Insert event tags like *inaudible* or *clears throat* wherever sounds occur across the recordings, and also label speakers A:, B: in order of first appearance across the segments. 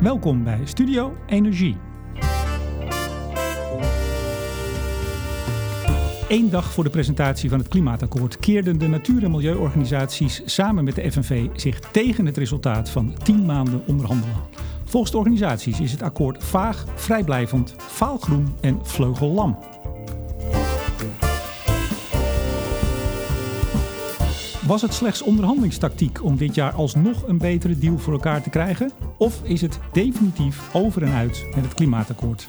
A: Welkom bij Studio Energie. Eén dag voor de presentatie van het klimaatakkoord keerden de natuur- en milieuorganisaties samen met de FNV zich tegen het resultaat van 10 maanden onderhandelen. Volgens de organisaties is het akkoord vaag, vrijblijvend, faalgroen en vleugellam. Was het slechts onderhandelingstactiek om dit jaar alsnog een betere deal voor elkaar te krijgen? Of is het definitief over en uit met het klimaatakkoord?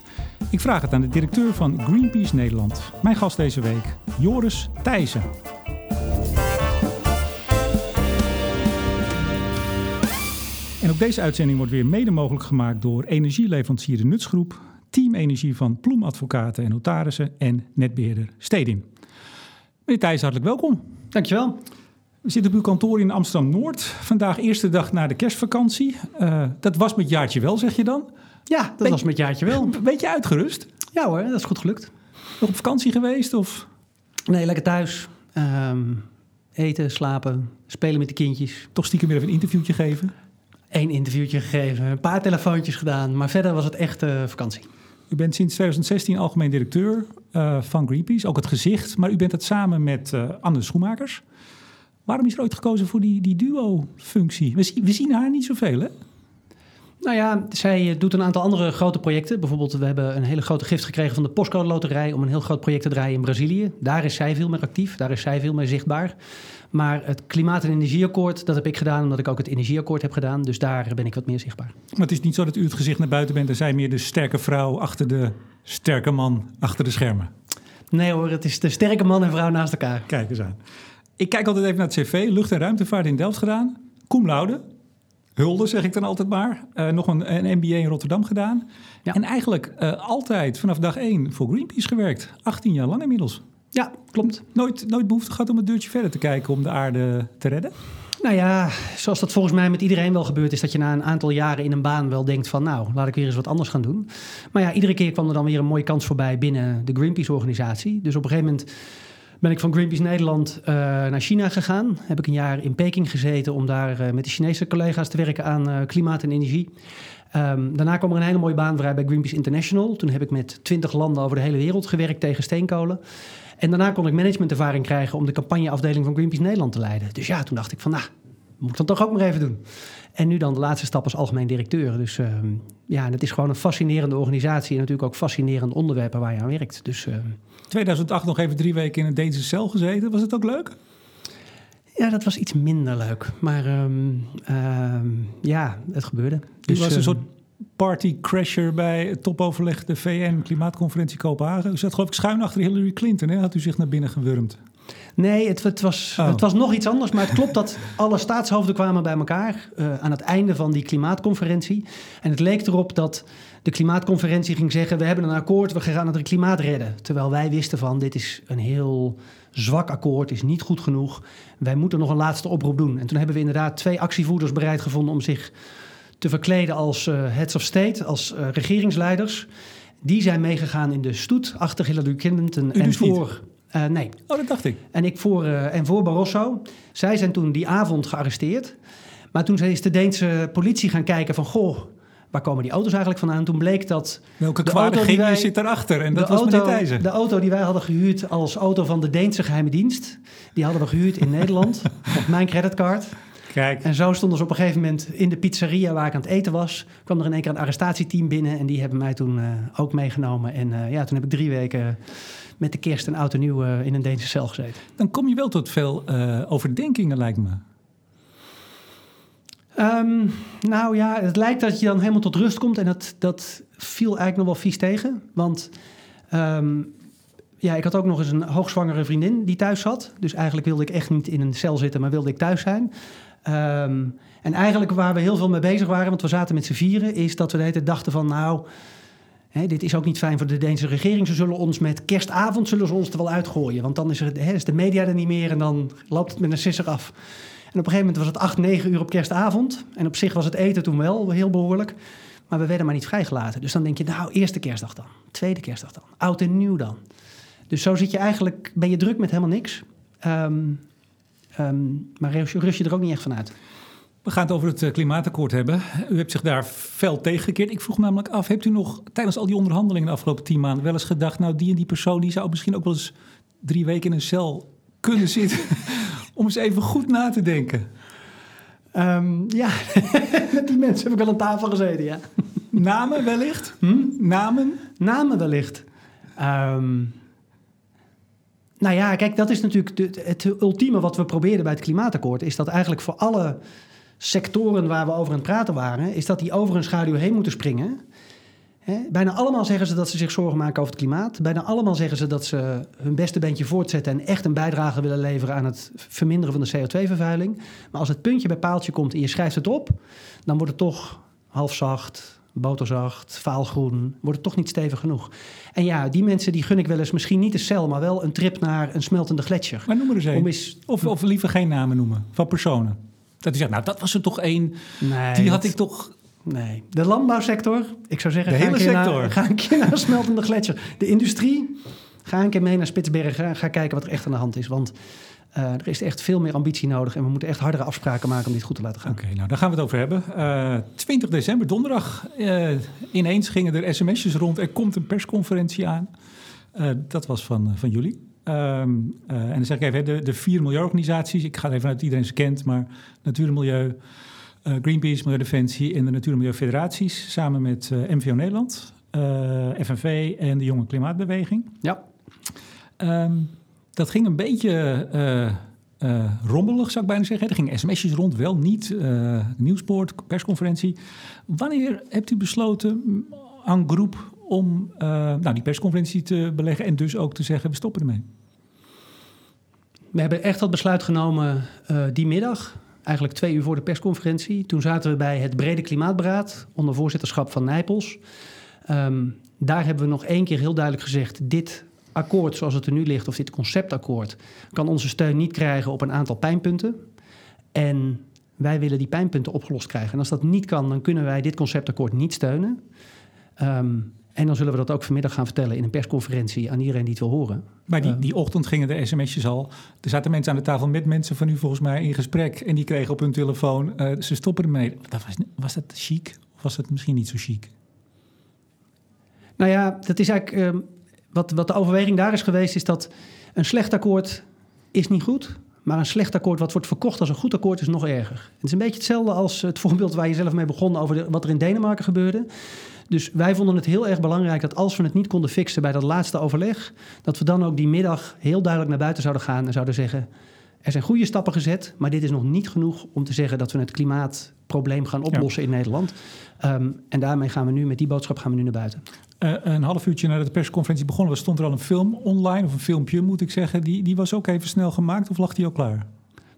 A: Ik vraag het aan de directeur van Greenpeace Nederland. Mijn gast deze week, Joris Thijssen. En ook deze uitzending wordt weer mede mogelijk gemaakt door energieleverancier de Nutsgroep, Team Energie van Ploemadvocaten en Notarissen en netbeheerder Stedin. Meneer Thijssen, hartelijk welkom.
B: Dankjewel.
A: We zitten op uw kantoor in Amsterdam-Noord. Vandaag eerste dag na de kerstvakantie. Uh, dat was met jaartje wel, zeg je dan?
B: Ja, dat was met jaartje wel. *laughs*
A: Een beetje uitgerust?
B: Ja hoor, dat is goed gelukt.
A: Nog op vakantie geweest of?
B: Nee, lekker thuis. Um, eten, slapen, spelen met de kindjes.
A: Toch stiekem weer even een interviewtje geven?
B: Eén interviewtje gegeven, een paar telefoontjes gedaan. Maar verder was het echt uh, vakantie.
A: U bent sinds 2016 algemeen directeur uh, van Greenpeace, ook het gezicht. Maar u bent het samen met Anne Schoenmakers. Waarom is er ooit gekozen voor die, die duo-functie? We, we, zien haar niet zoveel, hè?
B: Nou ja, zij doet een aantal andere grote projecten. Bijvoorbeeld, we hebben een hele grote gift gekregen van de Postcode Loterij om een heel groot project te draaien in Brazilië. Daar is zij veel meer actief, daar is zij veel meer zichtbaar. Maar het klimaat- en energieakkoord, dat heb ik gedaan omdat ik ook het energieakkoord heb gedaan. Dus daar ben ik wat meer zichtbaar.
A: Maar het is niet zo dat u het gezicht naar buiten bent en zij meer de sterke vrouw achter de sterke man achter de schermen.
B: Nee hoor, het is de sterke man en vrouw naast elkaar.
A: Kijk eens aan. Ik kijk altijd even naar het cv. Lucht- en ruimtevaart in Delft gedaan. Cum laude. Hulde, zeg ik dan altijd maar. Uh, nog een, een, MBA in Rotterdam gedaan. Ja. En eigenlijk uh, altijd vanaf dag één voor Greenpeace gewerkt. 18 jaar lang inmiddels.
B: Ja, klopt.
A: Nooit, nooit behoefte gehad om een deurtje verder te kijken om de aarde te redden?
B: Nou ja, zoals dat volgens mij met iedereen wel gebeurt, is dat je na een aantal jaren in een baan wel denkt van nou, laat ik weer eens wat anders gaan doen. Maar ja, iedere keer kwam er dan weer een mooie kans voorbij binnen de Greenpeace-organisatie. Dus op een gegeven moment ben ik van Greenpeace Nederland uh, naar China gegaan. Heb ik een jaar in Peking gezeten om daar uh, met de Chinese collega's te werken aan uh, klimaat en energie. Um, daarna kwam er een hele mooie baan vrij bij Greenpeace International. Toen heb ik met twintig landen over de hele wereld gewerkt tegen steenkolen. En daarna kon ik managementervaring krijgen om de campagneafdeling van Greenpeace Nederland te leiden. Dus ja, toen dacht ik van nou, moet ik dat toch ook maar even doen. En nu dan de laatste stap als algemeen directeur. Dus uh, ja, het is gewoon een fascinerende organisatie en natuurlijk ook fascinerende onderwerpen waar je aan werkt. Dus, uh,
A: 2008 nog even drie weken in een Deense cel gezeten. Was het ook leuk?
B: Ja, dat was iets minder leuk. Maar um, um, ja, het gebeurde.
A: Dus, was een uh, soort partycrasher bij het topoverleg de VN-klimaatconferentie Kopenhagen. U zat geloof ik schuin achter Hillary Clinton, hè? had u zich naar binnen gewurmd.
B: Nee, het, het, was, oh. het was nog iets anders. Maar het klopt dat alle staatshoofden kwamen bij elkaar uh, aan het einde van die klimaatconferentie. En het leek erop dat de klimaatconferentie ging zeggen... we hebben een akkoord, we gaan het klimaat redden. Terwijl wij wisten van, dit is een heel zwak akkoord, is niet goed genoeg. Wij moeten nog een laatste oproep doen. En toen hebben we inderdaad twee actievoerders bereid gevonden... om zich te verkleden als uh, heads of state, als uh, regeringsleiders. Die zijn meegegaan in de stoet achter Hillary Clinton.
A: U
B: en voor...
A: Uh,
B: nee.
A: Oh, dat dacht ik.
B: En ik voor, uh, en voor Barroso. Zij zijn toen die avond gearresteerd. Maar toen is de Deense politie gaan kijken van... goh, waar komen die auto's eigenlijk vandaan? Toen bleek dat...
A: Welke genius zit daarachter? En dat was
B: auto,
A: meneer Thijssen.
B: De auto die wij hadden gehuurd als auto van de Deense geheime dienst... die hadden we gehuurd in Nederland *laughs* op mijn creditcard.
A: Kijk.
B: En zo stonden ze op een gegeven moment in de pizzeria waar ik aan het eten was. kwam er in één keer een arrestatieteam binnen en die hebben mij toen uh, ook meegenomen. En ja, toen heb ik drie weken met de kerst en oud en nieuw uh, in een Deense cel gezeten.
A: Dan kom je wel tot veel overdenkingen, lijkt me.
B: Um, nou ja, het lijkt dat je dan helemaal tot rust komt en dat, dat viel eigenlijk nog wel vies tegen. Want um, ja, ik had ook nog eens een hoogzwangere vriendin die thuis zat. Dus eigenlijk wilde ik echt niet in een cel zitten, maar wilde ik thuis zijn. Um, en eigenlijk waar we heel veel mee bezig waren, want we zaten met z'n vieren, is dat we de hele tijd dachten van nou, dit is ook niet fijn voor de Deense regering. Ze zullen ons met kerstavond zullen ze ons er wel uitgooien. Want dan is, is de media er niet meer en dan loopt het met een sisser af. En op een gegeven moment was het 8, 9 uur op kerstavond. En op zich was het eten toen wel heel behoorlijk. Maar we werden maar niet vrijgelaten. Dus dan denk je, nou, eerste kerstdag dan. Tweede kerstdag dan. Oud en nieuw dan. Dus zo zit je eigenlijk, ben je druk met helemaal niks. Um, um, maar rust je er ook niet echt van uit.
A: We gaan het over het klimaatakkoord hebben. U hebt zich daar fel tegengekeerd. Ik vroeg namelijk af, hebt u nog tijdens al die onderhandelingen de afgelopen tien maanden wel eens gedacht... nou, die en die persoon die zou misschien ook wel eens drie weken in een cel kunnen *laughs* zitten... om eens even goed na te denken?
B: Um, ja, *laughs* met die mensen heb ik wel aan tafel gezeten, ja.
A: Namen wellicht?
B: Hm?
A: Namen?
B: Namen wellicht. Um, nou ja, kijk, dat is natuurlijk de, het ultieme wat we probeerden bij het klimaatakkoord. Is dat eigenlijk voor alle sectoren waar we over aan het praten waren, is dat die over een schaduw heen moeten springen. bijna allemaal zeggen ze dat ze zich zorgen maken over het klimaat. Bijna allemaal zeggen ze dat ze hun beste beentje voortzetten en echt een bijdrage willen leveren aan het verminderen van de CO2-vervuiling. Maar als het puntje bij paaltje komt en je schrijft het op, dan wordt het toch halfzacht, boterzacht, vaalgroen, wordt het toch niet stevig genoeg. En ja, die mensen die gun ik wel eens misschien niet de cel, maar wel een trip naar een smeltende gletsjer.
A: Maar noem er eens een. Of, of liever geen namen noemen van personen. Dat u zegt, nou dat was er toch één, nee, die had ik toch...
B: Nee, de landbouwsector, ik zou zeggen,
A: de
B: ga,
A: hele
B: een
A: sector.
B: Naar, ga een keer naar smeltende gletsjer. De industrie, ga een keer mee naar Spitsbergen, ga kijken wat er echt aan de hand is. Want uh, er is echt veel meer ambitie nodig en we moeten echt hardere afspraken maken om dit goed te laten gaan.
A: Oké, nou daar gaan we het over hebben. Uh, eh, 20 december, donderdag, uh, ineens gingen er sms'jes rond. Er komt een persconferentie aan. dat was van, van jullie. Um, en dan zeg ik even, de, de vier milieuorganisaties, ik ga even uit iedereen ze kent, maar Natuur en Milieu, Greenpeace, Milieudefensie en de Natuur en Milieu Federaties, samen met MVO Nederland, FNV en de Jonge Klimaatbeweging.
B: Ja.
A: Um, dat ging een beetje uh, rommelig, zou ik bijna zeggen. Er gingen sms'jes rond, wel niet. Uh, nieuwspoort, persconferentie. Wanneer hebt u besloten aan groep om nou, die persconferentie te beleggen... en dus ook te zeggen, we stoppen ermee?
B: We hebben echt dat besluit genomen die middag. Eigenlijk twee uur voor de persconferentie. Toen zaten we bij het Brede Klimaatberaad... onder voorzitterschap van Nijpels. Um, daar hebben we nog één keer heel duidelijk gezegd... dit akkoord zoals het er nu ligt, of dit conceptakkoord, kan onze steun niet krijgen op een aantal pijnpunten. En wij willen die pijnpunten opgelost krijgen. En als dat niet kan, dan kunnen wij dit conceptakkoord niet steunen. Um, en dan zullen we dat ook vanmiddag gaan vertellen in een persconferentie aan iedereen die het wil horen.
A: Maar die, ehm, die ochtend gingen de sms'jes al. Er zaten mensen aan de tafel met mensen van u volgens mij in gesprek. En die kregen op hun telefoon, uh, ze stoppen ermee. Dat was, was dat chic of was dat misschien niet zo chic?
B: Nou ja, dat is eigenlijk... Um, wat, wat de overweging daar is geweest, is dat een slecht akkoord is niet goed. Maar een slecht akkoord wat wordt verkocht als een goed akkoord is nog erger. Het is een beetje hetzelfde als het *laughs* voorbeeld waar je zelf mee begon over wat er in Denemarken gebeurde. Dus wij vonden het heel erg belangrijk dat als we het niet konden fixen bij dat laatste overleg, dat we dan ook die middag heel duidelijk naar buiten zouden gaan en zouden zeggen: er zijn goede stappen gezet, maar dit is nog niet genoeg om te zeggen dat we het klimaatprobleem gaan oplossen in Nederland. Um, en daarmee gaan we nu, met die boodschap gaan we nu naar buiten.
A: Uh, een half uurtje nadat de persconferentie begonnen was, stond er al een film online, of een filmpje moet ik zeggen. Die, die was ook even snel gemaakt of lag die al klaar?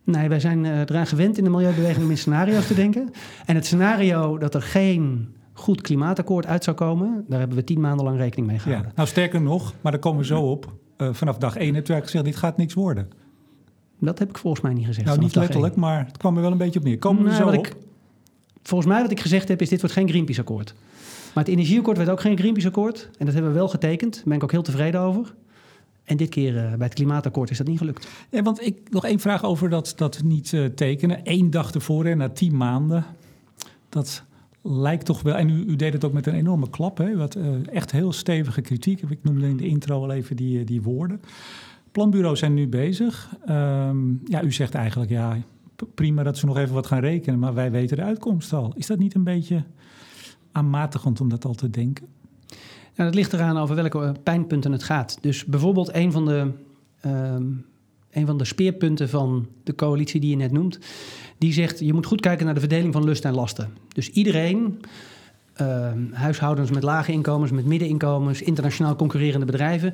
B: Nee, wij zijn uh, eraan gewend in de milieubeweging om in scenario's te denken. En het scenario dat er geen goed klimaatakkoord uit zou komen, daar hebben we tien maanden lang rekening mee gehouden.
A: Ja, nou, sterker nog, maar daar komen we zo op. Uh, vanaf dag één u eigenlijk gezegd, dit gaat niks worden.
B: Dat heb ik volgens mij niet gezegd.
A: Nou, niet letterlijk, maar het kwam er wel een beetje op neer. Komen we
B: nee,
A: zo op?
B: Ik, volgens mij wat ik gezegd heb, is dit wordt geen Greenpeace-akkoord. Maar het energieakkoord werd ook geen Greenpeace-akkoord. En dat hebben we wel getekend. Daar ben ik ook heel tevreden over. En dit keer uh, bij het klimaatakkoord is dat niet gelukt.
A: Ja, want ik nog één vraag over dat, dat niet uh, tekenen. Eén dag ervoor, en na tien maanden. Dat lijkt toch wel... En u, u deed het ook met een enorme klap. Hè? Wat, uh, echt heel stevige kritiek. Ik noemde in de intro al even die, die woorden. Planbureaus zijn nu bezig. Um, ja, u zegt eigenlijk, ja, prima dat ze nog even wat gaan rekenen. Maar wij weten de uitkomst al. Is dat niet een beetje aanmatigend om dat al te denken?
B: Nou, dat ligt eraan over welke pijnpunten het gaat. Dus bijvoorbeeld een van de, um, een van de speerpunten van de coalitie die je net noemt, die zegt je moet goed kijken naar de verdeling van lust en lasten. Dus iedereen, uh, huishoudens met lage inkomens, met middeninkomens, internationaal concurrerende bedrijven,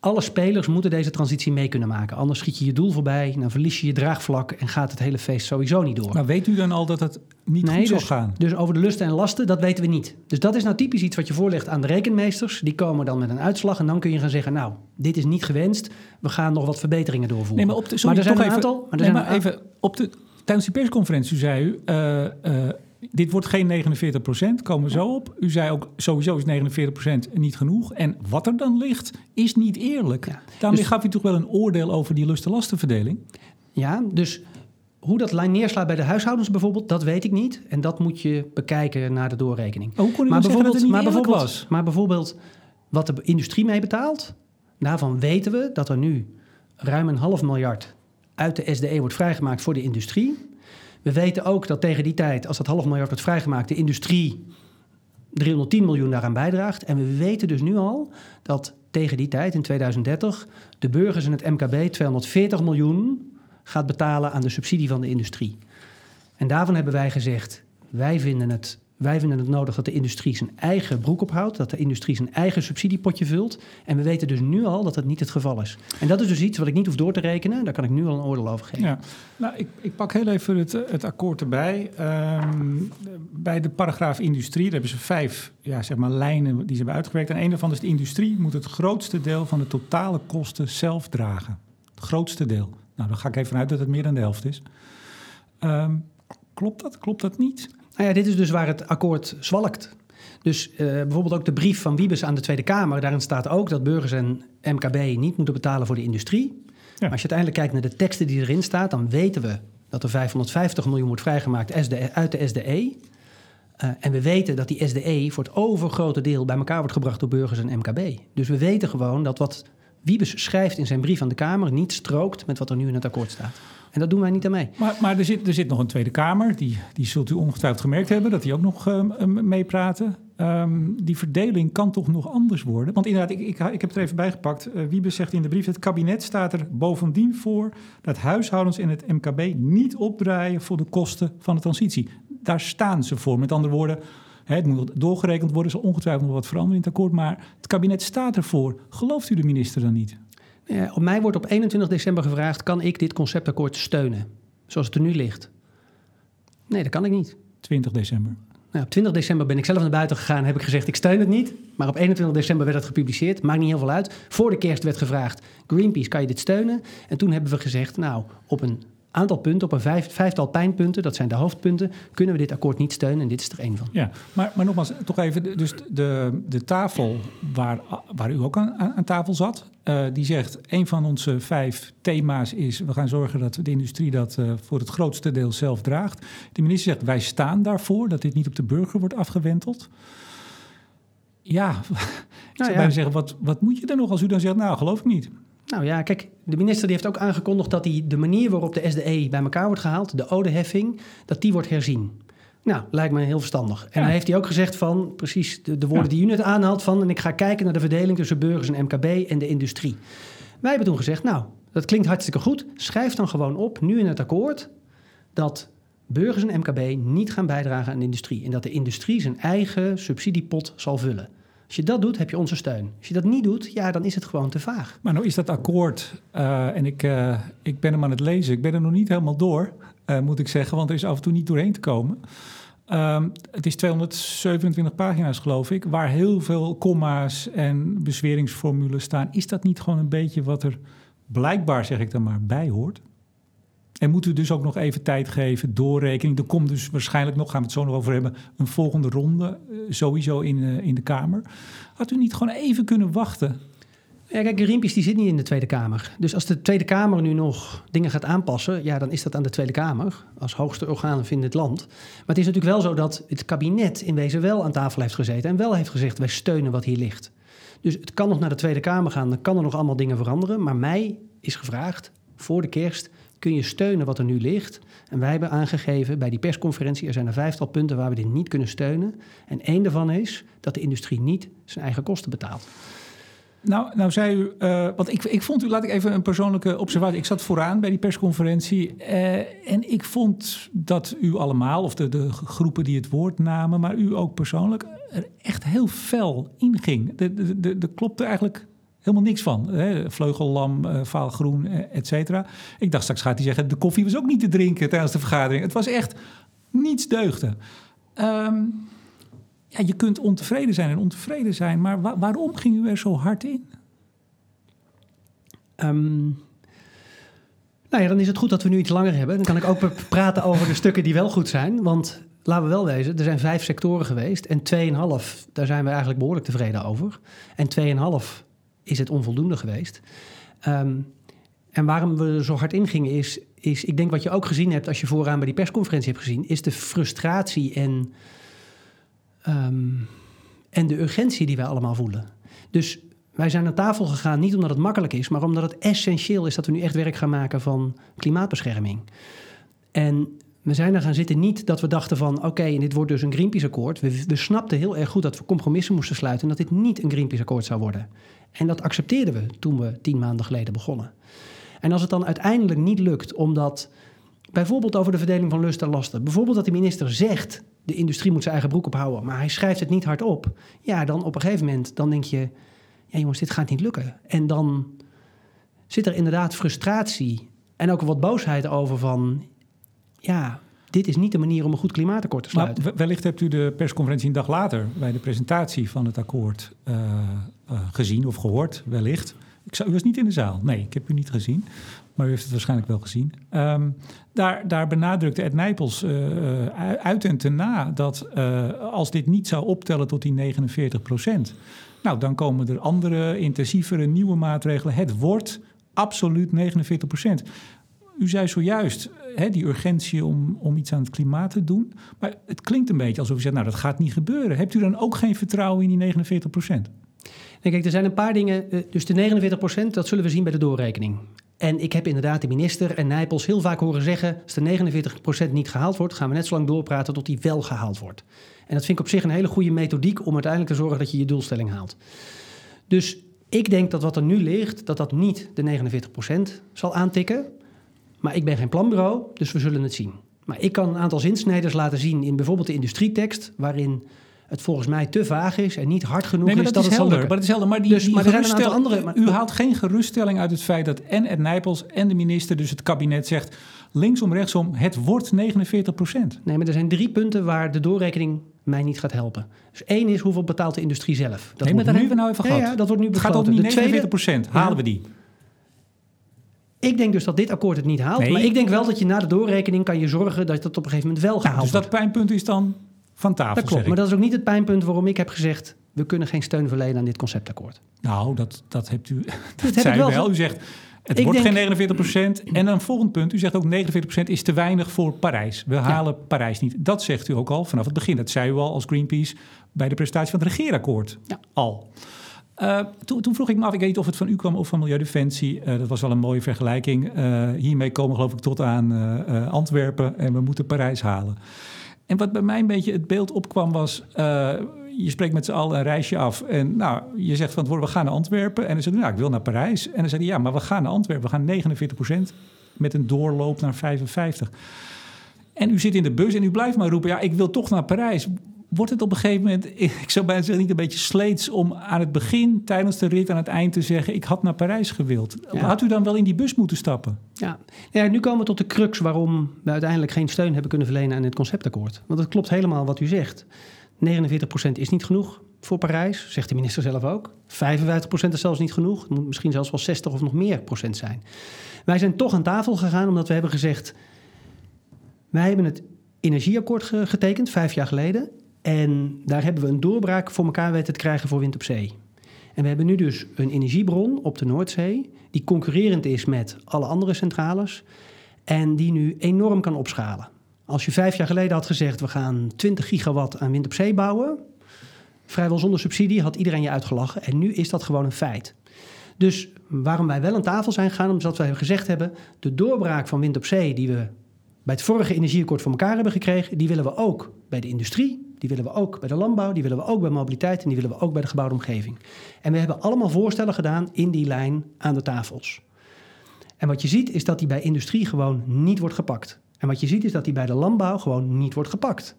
B: alle spelers moeten deze transitie mee kunnen maken. Anders schiet je je doel voorbij, dan verlies je je draagvlak en gaat het hele feest sowieso niet door.
A: Maar weet u dan al dat het niet
B: nee,
A: goed
B: dus,
A: zal gaan?
B: Dus over de lusten en lasten, dat weten we niet. Dus dat is nou typisch iets wat je voorlegt aan de rekenmeesters. Die komen dan met een uitslag en dan kun je gaan zeggen... nou, dit is niet gewenst, we gaan nog wat verbeteringen doorvoeren.
A: Nee, maar, op de, sorry,
B: maar er zijn
A: toch
B: een
A: even,
B: aantal... Maar
A: nee, even, op de, tijdens die persconferentie zei u... Uh, uh, dit wordt geen 49 procent, komen we zo op. U zei ook, sowieso is 49 procent niet genoeg. En wat er dan ligt, is niet eerlijk. Ja. Daarmee dus, gaf u toch wel een oordeel over die lusten-lastenverdeling?
B: Ja, dus hoe dat lijn neerslaat bij de huishoudens bijvoorbeeld, dat weet ik niet. En dat moet je bekijken naar de doorrekening.
A: hoe kon
B: maar,
A: dat het niet
B: maar, bijvoorbeeld,
A: was?
B: maar bijvoorbeeld wat de industrie mee betaalt, daarvan weten we dat er nu ruim een half miljard uit de SDE wordt vrijgemaakt voor de industrie. We weten ook dat tegen die tijd, als dat half miljard wordt vrijgemaakt, de industrie 310 miljoen daaraan bijdraagt. En we weten dus nu al dat tegen die tijd, in 2030, de burgers in het MKB 240 miljoen gaat betalen aan de subsidie van de industrie. En daarvan hebben wij gezegd, wij vinden het, wij vinden het nodig dat de industrie zijn eigen broek ophoudt, dat de industrie zijn eigen subsidiepotje vult. En we weten dus nu al dat dat niet het geval is. En dat is dus iets wat ik niet hoef door te rekenen, daar kan ik nu al een oordeel over geven.
A: Ja, nou, ik, ik pak heel even het, het akkoord erbij. Ehm, bij de paragraaf industrie, daar hebben ze vijf ja, zeg maar, lijnen die ze hebben uitgewerkt. En een daarvan is de industrie moet het grootste deel van de totale kosten zelf dragen. Het grootste deel. Nou, dan ga ik even vanuit dat het meer dan de helft is. Ehm, klopt dat? Klopt dat niet?
B: Nou ja, dit is dus waar het akkoord zwalkt. Dus eh, bijvoorbeeld ook de brief van Wiebes aan de Tweede Kamer. Daarin staat ook dat burgers en MKB niet moeten betalen voor de industrie. Maar als je uiteindelijk kijkt naar de teksten die erin staan, dan weten we dat er 550 miljoen wordt vrijgemaakt SDE uit de SDE. Uh, en we weten dat die SDE voor het overgrote deel bij elkaar wordt gebracht door burgers en MKB. Dus we weten gewoon dat wat Wiebes schrijft in zijn brief aan de Kamer niet strookt met wat er nu in het akkoord staat. En dat doen wij niet aan mee.
A: Maar, maar er, zit, er zit nog een Tweede Kamer, die, die zult u ongetwijfeld gemerkt hebben, dat die ook nog uh, meepraten. Um, die verdeling kan toch nog anders worden? Want inderdaad, ik, ik, ik heb het er even bijgepakt. Uh, Wiebes zegt in de brief, het kabinet staat er bovendien voor dat huishoudens en het MKB niet opdraaien voor de kosten van de transitie. Daar staan ze voor. Met andere woorden, het moet doorgerekend worden, er zal ongetwijfeld nog wat veranderen in het akkoord, maar het kabinet staat ervoor. Gelooft u de minister dan niet?
B: Ja, op mij wordt op 21 december gevraagd: kan ik dit conceptakkoord steunen? Zoals het er nu ligt. Nee, dat kan ik niet.
A: 20 december.
B: Nou, op 20 december ben ik zelf naar buiten gegaan en heb ik gezegd: ik steun het niet. Maar op 21 december werd het gepubliceerd. Maakt niet heel veel uit. Voor de kerst werd gevraagd: Greenpeace, kan je dit steunen? En toen hebben we gezegd: nou, op een aantal punten, op een vijf, vijftal pijnpunten, dat zijn de hoofdpunten, kunnen we dit akkoord niet steunen en dit is er één van.
A: Ja, maar, maar nogmaals, toch even, dus de, de tafel waar, waar u ook aan, aan tafel zat, uh, die zegt, een van onze vijf thema's is, we gaan zorgen dat de industrie dat uh, voor het grootste deel zelf draagt. De minister zegt, wij staan daarvoor, dat dit niet op de burger wordt afgewenteld. Ja, *laughs* ik nou zou ja. bijna zeggen, wat, wat moet je er nog als u dan zegt, nou, geloof ik niet.
B: Nou ja, kijk, de minister die heeft ook aangekondigd dat hij de manier waarop de SDE bij elkaar wordt gehaald, de odeheffing, dat die wordt herzien. Nou, lijkt me heel verstandig. En ja. dan heeft hij ook gezegd van, precies de, de woorden ja. die u net aanhaalt, van en ik ga kijken naar de verdeling tussen burgers en MKB en de industrie. Wij hebben toen gezegd, nou, dat klinkt hartstikke goed. Schrijf dan gewoon op, nu in het akkoord, dat burgers en MKB niet gaan bijdragen aan de industrie. En dat de industrie zijn eigen subsidiepot zal vullen. Als je dat doet, heb je onze steun. Als je dat niet doet, ja, dan is het gewoon te vaag.
A: Maar nou is dat akkoord, uh, en ik, uh, ik ben hem aan het lezen, ik ben er nog niet helemaal door, uh, moet ik zeggen, want er is af en toe niet doorheen te komen. Um, het is 227 pagina's, geloof ik, waar heel veel komma's en bezweringsformules staan. Is dat niet gewoon een beetje wat er blijkbaar, zeg ik dan maar, bij hoort? En moeten we dus ook nog even tijd geven, doorrekening. Er komt dus waarschijnlijk nog, gaan we het zo nog over hebben, een volgende ronde, uh, sowieso in, uh, in de Kamer. Had u niet gewoon even kunnen wachten?
B: Ja, kijk, Greenpeace die zit niet in de Tweede Kamer. Dus als de Tweede Kamer nu nog dingen gaat aanpassen, ja, dan is dat aan de Tweede Kamer als hoogste orgaan in dit land. Maar het is natuurlijk wel zo dat het kabinet in wezen wel aan tafel heeft gezeten en wel heeft gezegd: wij steunen wat hier ligt. Dus het kan nog naar de Tweede Kamer gaan, dan kan er nog allemaal dingen veranderen. Maar mij is gevraagd voor de kerst kun je steunen wat er nu ligt. En wij hebben aangegeven bij die persconferentie, er zijn er vijftal punten waar we dit niet kunnen steunen. En één daarvan is dat de industrie niet zijn eigen kosten betaalt.
A: Nou, nou zei u, uh, want ik, ik vond u, laat ik even een persoonlijke observatie. Ik zat vooraan bij die persconferentie uh, en ik vond dat u allemaal, of de, de groepen die het woord namen, maar u ook persoonlijk, er echt heel fel inging. De, de, de, de klopte eigenlijk helemaal niks van. Hè? Vleugellam, uh, vaalgroen, et cetera. Ik dacht straks gaat hij zeggen, de koffie was ook niet te drinken tijdens de vergadering. Het was echt niets deugde. Um, ja, je kunt ontevreden zijn en ontevreden zijn, maar wa waarom ging u er zo hard in?
B: Um, nou ja, dan is het goed dat we nu iets langer hebben. Dan kan ik ook praten over de stukken die wel goed zijn. Want laten we wel wezen, er zijn vijf sectoren geweest. En 2,5, daar zijn we eigenlijk behoorlijk tevreden over. En 2,5 is het onvoldoende geweest. Um, en waarom we er zo hard in gingen is... is, ik denk wat je ook gezien hebt als je vooraan bij die persconferentie hebt gezien, is de frustratie en, ehm, en de urgentie die wij allemaal voelen. Dus wij zijn aan tafel gegaan niet omdat het makkelijk is, maar omdat het essentieel is dat we nu echt werk gaan maken van klimaatbescherming. En we zijn er gaan zitten niet dat we dachten van... oké, en dit wordt dus een Greenpeace-akkoord. We, we snapten heel erg goed dat we compromissen moesten sluiten... en dat dit niet een Greenpeace-akkoord zou worden. En dat accepteerden we toen we tien maanden geleden begonnen. En als het dan uiteindelijk niet lukt, omdat bijvoorbeeld over de verdeling van lust en lasten... bijvoorbeeld dat de minister zegt... de industrie moet zijn eigen broek ophouden... maar hij schrijft het niet hardop... ja, dan op een gegeven moment dan denk je... ja jongens, dit gaat niet lukken. En dan zit er inderdaad frustratie... en ook wat boosheid over van ja, dit is niet de manier om een goed klimaatakkoord te sluiten.
A: Wellicht hebt u de persconferentie een dag later bij de presentatie van het akkoord uh, uh, gezien of gehoord, wellicht. Ik zou, u was niet in de zaal. Nee, ik heb u niet gezien. Maar u heeft het waarschijnlijk wel gezien. Um, daar, daar benadrukte Ed Nijpels uh, uit en te na dat als dit niet zou optellen tot die 49 procent. Nou, dan komen er andere, intensievere, nieuwe maatregelen. Het wordt absoluut 49 procent. U zei zojuist, hè, die urgentie om, om iets aan het klimaat te doen. Maar het klinkt een beetje alsof u zegt, nou dat gaat niet gebeuren. Hebt u dan ook geen vertrouwen in die 49 procent?
B: Kijk, er zijn een paar dingen. Eh, dus de 49 procent, dat zullen we zien bij de doorrekening. En ik heb inderdaad de minister en Nijpels heel vaak horen zeggen... als de 49 procent niet gehaald wordt, gaan we net zo lang doorpraten tot die wel gehaald wordt. En dat vind ik op zich een hele goede methodiek om uiteindelijk te zorgen dat je je doelstelling haalt. Dus ik denk dat wat er nu ligt, dat dat niet de 49 procent zal aantikken. Maar ik ben geen planbureau, dus we zullen het zien. Maar ik kan een aantal zinsneders laten zien in bijvoorbeeld de industrietekst, waarin het volgens mij te vaag is en niet hard genoeg
A: nee, maar
B: is
A: dat,
B: dat
A: is
B: het
A: helder. Maar dat is helder. Maar die,
B: dus,
A: die
B: maar er zijn een aantal andere. Maar,
A: u haalt geen geruststelling uit het feit dat en Ed Nijpels en de minister, dus het kabinet, zegt linksom, rechtsom, het wordt 49 procent.
B: Nee, maar er zijn drie punten waar de doorrekening mij niet gaat helpen. Dus één is hoeveel betaalt de industrie zelf.
A: Dat nee, maar daar nu, hebben we nou even gehad.
B: Ja, dat wordt nu besloten.
A: Gaat dat niet 49 procent? Halen we die?
B: Ik denk dus dat dit akkoord het niet haalt. Nee. Maar ik denk wel dat je na de doorrekening kan je zorgen dat dat op een gegeven moment wel gehaald
A: ja, dus dat pijnpunt is dan van tafel.
B: Dat klopt, maar dat is ook niet het pijnpunt waarom ik heb gezegd... we kunnen geen steun verlenen aan dit conceptakkoord.
A: Nou, dat, dat hebt u *laughs* dat, dat zei u wel. wel. U zegt, het ik wordt denk, geen 49 procent. En een volgend punt, u zegt ook 49 procent is te weinig voor Parijs. We halen ja. Parijs niet. Dat zegt u ook al vanaf het begin. Dat zei u al als Greenpeace bij de presentatie van het regeerakkoord
B: ja.
A: al. Uh, toen, vroeg ik me af, ik weet niet of het van u kwam of van Milieudefensie. Uh, dat was wel een mooie vergelijking. Uh, hiermee komen geloof ik tot aan Antwerpen en we moeten Parijs halen. En wat bij mij een beetje het beeld opkwam was... je spreekt met z'n allen een reisje af en nou, je zegt van we gaan naar Antwerpen. En dan zei hij, nou, ik wil naar Parijs. En dan zei hij, ja, maar we gaan naar Antwerpen. We gaan 49 procent met een doorloop naar 55. En u zit in de bus en u blijft maar roepen, ja, ik wil toch naar Parijs wordt het op een gegeven moment, *laughs* ik zou bijna zeggen, niet een beetje sleets om aan het begin, tijdens de rit, aan het eind te zeggen: Ik had naar Parijs gewild. Ja. Had u dan wel in die bus moeten stappen?
B: Ja. ja, nu komen we tot de crux waarom we uiteindelijk geen steun hebben kunnen verlenen aan het conceptakkoord. Want het klopt helemaal wat u zegt. 49% is niet genoeg voor Parijs, zegt de minister zelf ook. 55% is zelfs niet genoeg. Het moet misschien zelfs wel 60 of nog meer procent zijn. Wij zijn toch aan tafel gegaan omdat we hebben gezegd: wij hebben het energieakkoord getekend vijf jaar geleden. En daar hebben we een doorbraak voor elkaar weten te krijgen voor wind op zee. En we hebben nu dus een energiebron op de Noordzee, die concurrerend is met alle andere centrales en die nu enorm kan opschalen. Als je vijf jaar geleden had gezegd, we gaan 20 gigawatt aan wind op zee bouwen, vrijwel zonder subsidie, had iedereen je uitgelachen. En nu is dat gewoon een feit. Dus waarom wij wel aan tafel zijn gegaan, omdat we gezegd hebben, de doorbraak van wind op zee die we bij het vorige energieakkoord voor elkaar hebben gekregen, die willen we ook bij de industrie, die willen we ook bij de landbouw, die willen we ook bij mobiliteit en die willen we ook bij de gebouwde omgeving. En we hebben allemaal voorstellen gedaan in die lijn aan de tafels. En wat je ziet is dat die bij industrie gewoon niet wordt gepakt. En wat je ziet is dat die bij de landbouw gewoon niet wordt gepakt.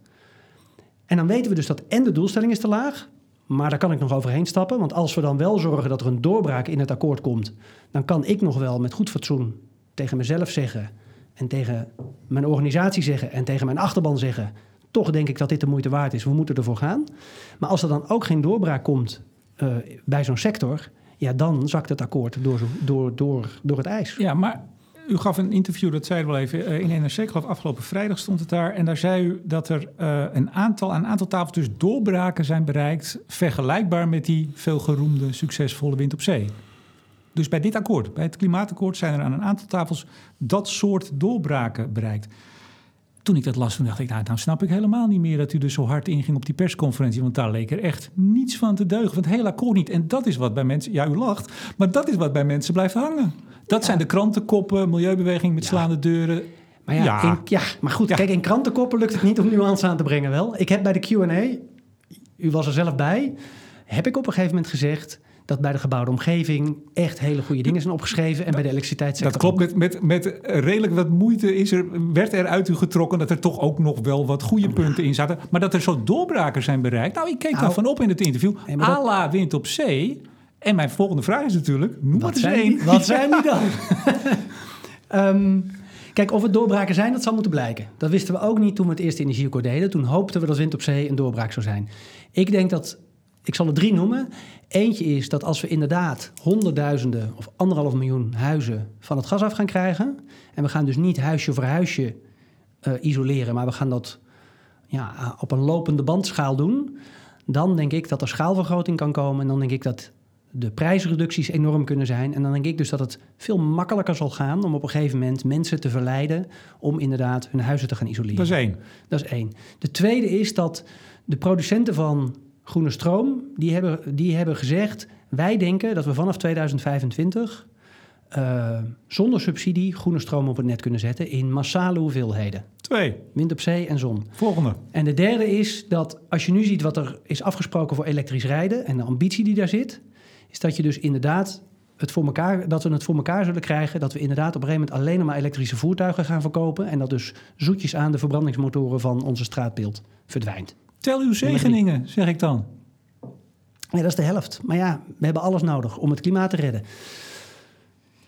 B: En dan weten we dus dat en de doelstelling is te laag, maar daar kan ik nog overheen stappen. Want als we dan wel zorgen dat er een doorbraak in het akkoord komt, dan kan ik nog wel met goed fatsoen tegen mezelf zeggen en tegen mijn organisatie zeggen en tegen mijn achterban zeggen: toch denk ik dat dit de moeite waard is. We moeten ervoor gaan. Maar als er dan ook geen doorbraak komt uh, bij zo'n sector, ja, dan zakt het akkoord door, door, door, door het ijs.
A: Ja, maar u gaf een interview, dat zei wel even, uh, in NRC, geloof afgelopen vrijdag stond het daar. En daar zei u dat er uh, een aantal, aan een aantal tafels dus doorbraken zijn bereikt, vergelijkbaar met die veelgeroemde, succesvolle wind op zee. Dus bij dit akkoord, bij het klimaatakkoord, zijn er aan een aantal tafels dat soort doorbraken bereikt. Toen ik dat las, toen dacht ik, nou, nou snap ik helemaal niet meer dat u dus zo hard inging op die persconferentie. Want daar leek er echt niets van te deugen. Want het hele akkoord niet. En dat is wat bij mensen, ja, u lacht, maar dat is wat bij mensen blijft hangen. Dat zijn de krantenkoppen, milieubeweging met slaande deuren.
B: Maar ja,
A: Ja.
B: in- ja, maar goed,
A: Ja.
B: kijk, in krantenkoppen lukt het niet om nuance aan te brengen wel. Ik heb bij de Q&A, u was er zelf bij, heb ik op een gegeven moment gezegd dat bij de gebouwde omgeving echt hele goede dingen zijn opgeschreven en bij de elektriciteitssector
A: Dat klopt, met, met, met redelijk wat moeite is er, werd er uit u getrokken dat er toch ook nog wel wat goede punten in zaten. Maar dat er zo doorbraken zijn bereikt. Nou, ik keek
B: Nou,
A: daarvan op in het interview.
B: nee, maar dat-
A: Ala wind op zee. En mijn volgende vraag is natuurlijk, noem
B: Wat
A: eens
B: zijn,
A: één.
B: die, wat *laughs* zijn die dan? *laughs* Ehm, kijk, of het doorbraken zijn, dat zal moeten blijken. Dat wisten we ook niet toen we het eerste energieakkoord deden. Toen hoopten we dat wind op zee een doorbraak zou zijn. Ik denk dat, ik zal er drie noemen. Eentje is dat als we inderdaad honderdduizenden of anderhalf miljoen huizen van het gas af gaan krijgen. En we gaan dus niet huisje voor huisje eh, isoleren, maar we gaan dat ja, op een lopende bandschaal doen. Dan denk ik dat er schaalvergroting kan komen. En dan denk ik dat de prijsreducties enorm kunnen zijn. En dan denk ik dus dat het veel makkelijker zal gaan om op een gegeven moment mensen te verleiden om inderdaad hun huizen te gaan isoleren.
A: Dat is één.
B: Dat is één. De tweede is dat de producenten van groene stroom, die hebben, die hebben gezegd, wij denken dat we vanaf 2025 eh, zonder subsidie groene stroom op het net kunnen zetten in massale hoeveelheden.
A: Twee.
B: Wind op zee en zon.
A: Volgende.
B: En de derde is dat als je nu ziet wat er is afgesproken voor elektrisch rijden en de ambitie die daar zit, is dat je dus inderdaad het voor elkaar, dat we het voor elkaar zullen krijgen, dat we inderdaad op een gegeven moment alleen nog maar elektrische voertuigen gaan verkopen en dat dus zoetjes aan de verbrandingsmotoren van onze straatbeeld verdwijnt.
A: Tel uw zegeningen, zeg ik dan.
B: Ja, dat is de helft. Maar ja, we hebben alles nodig om het klimaat te redden.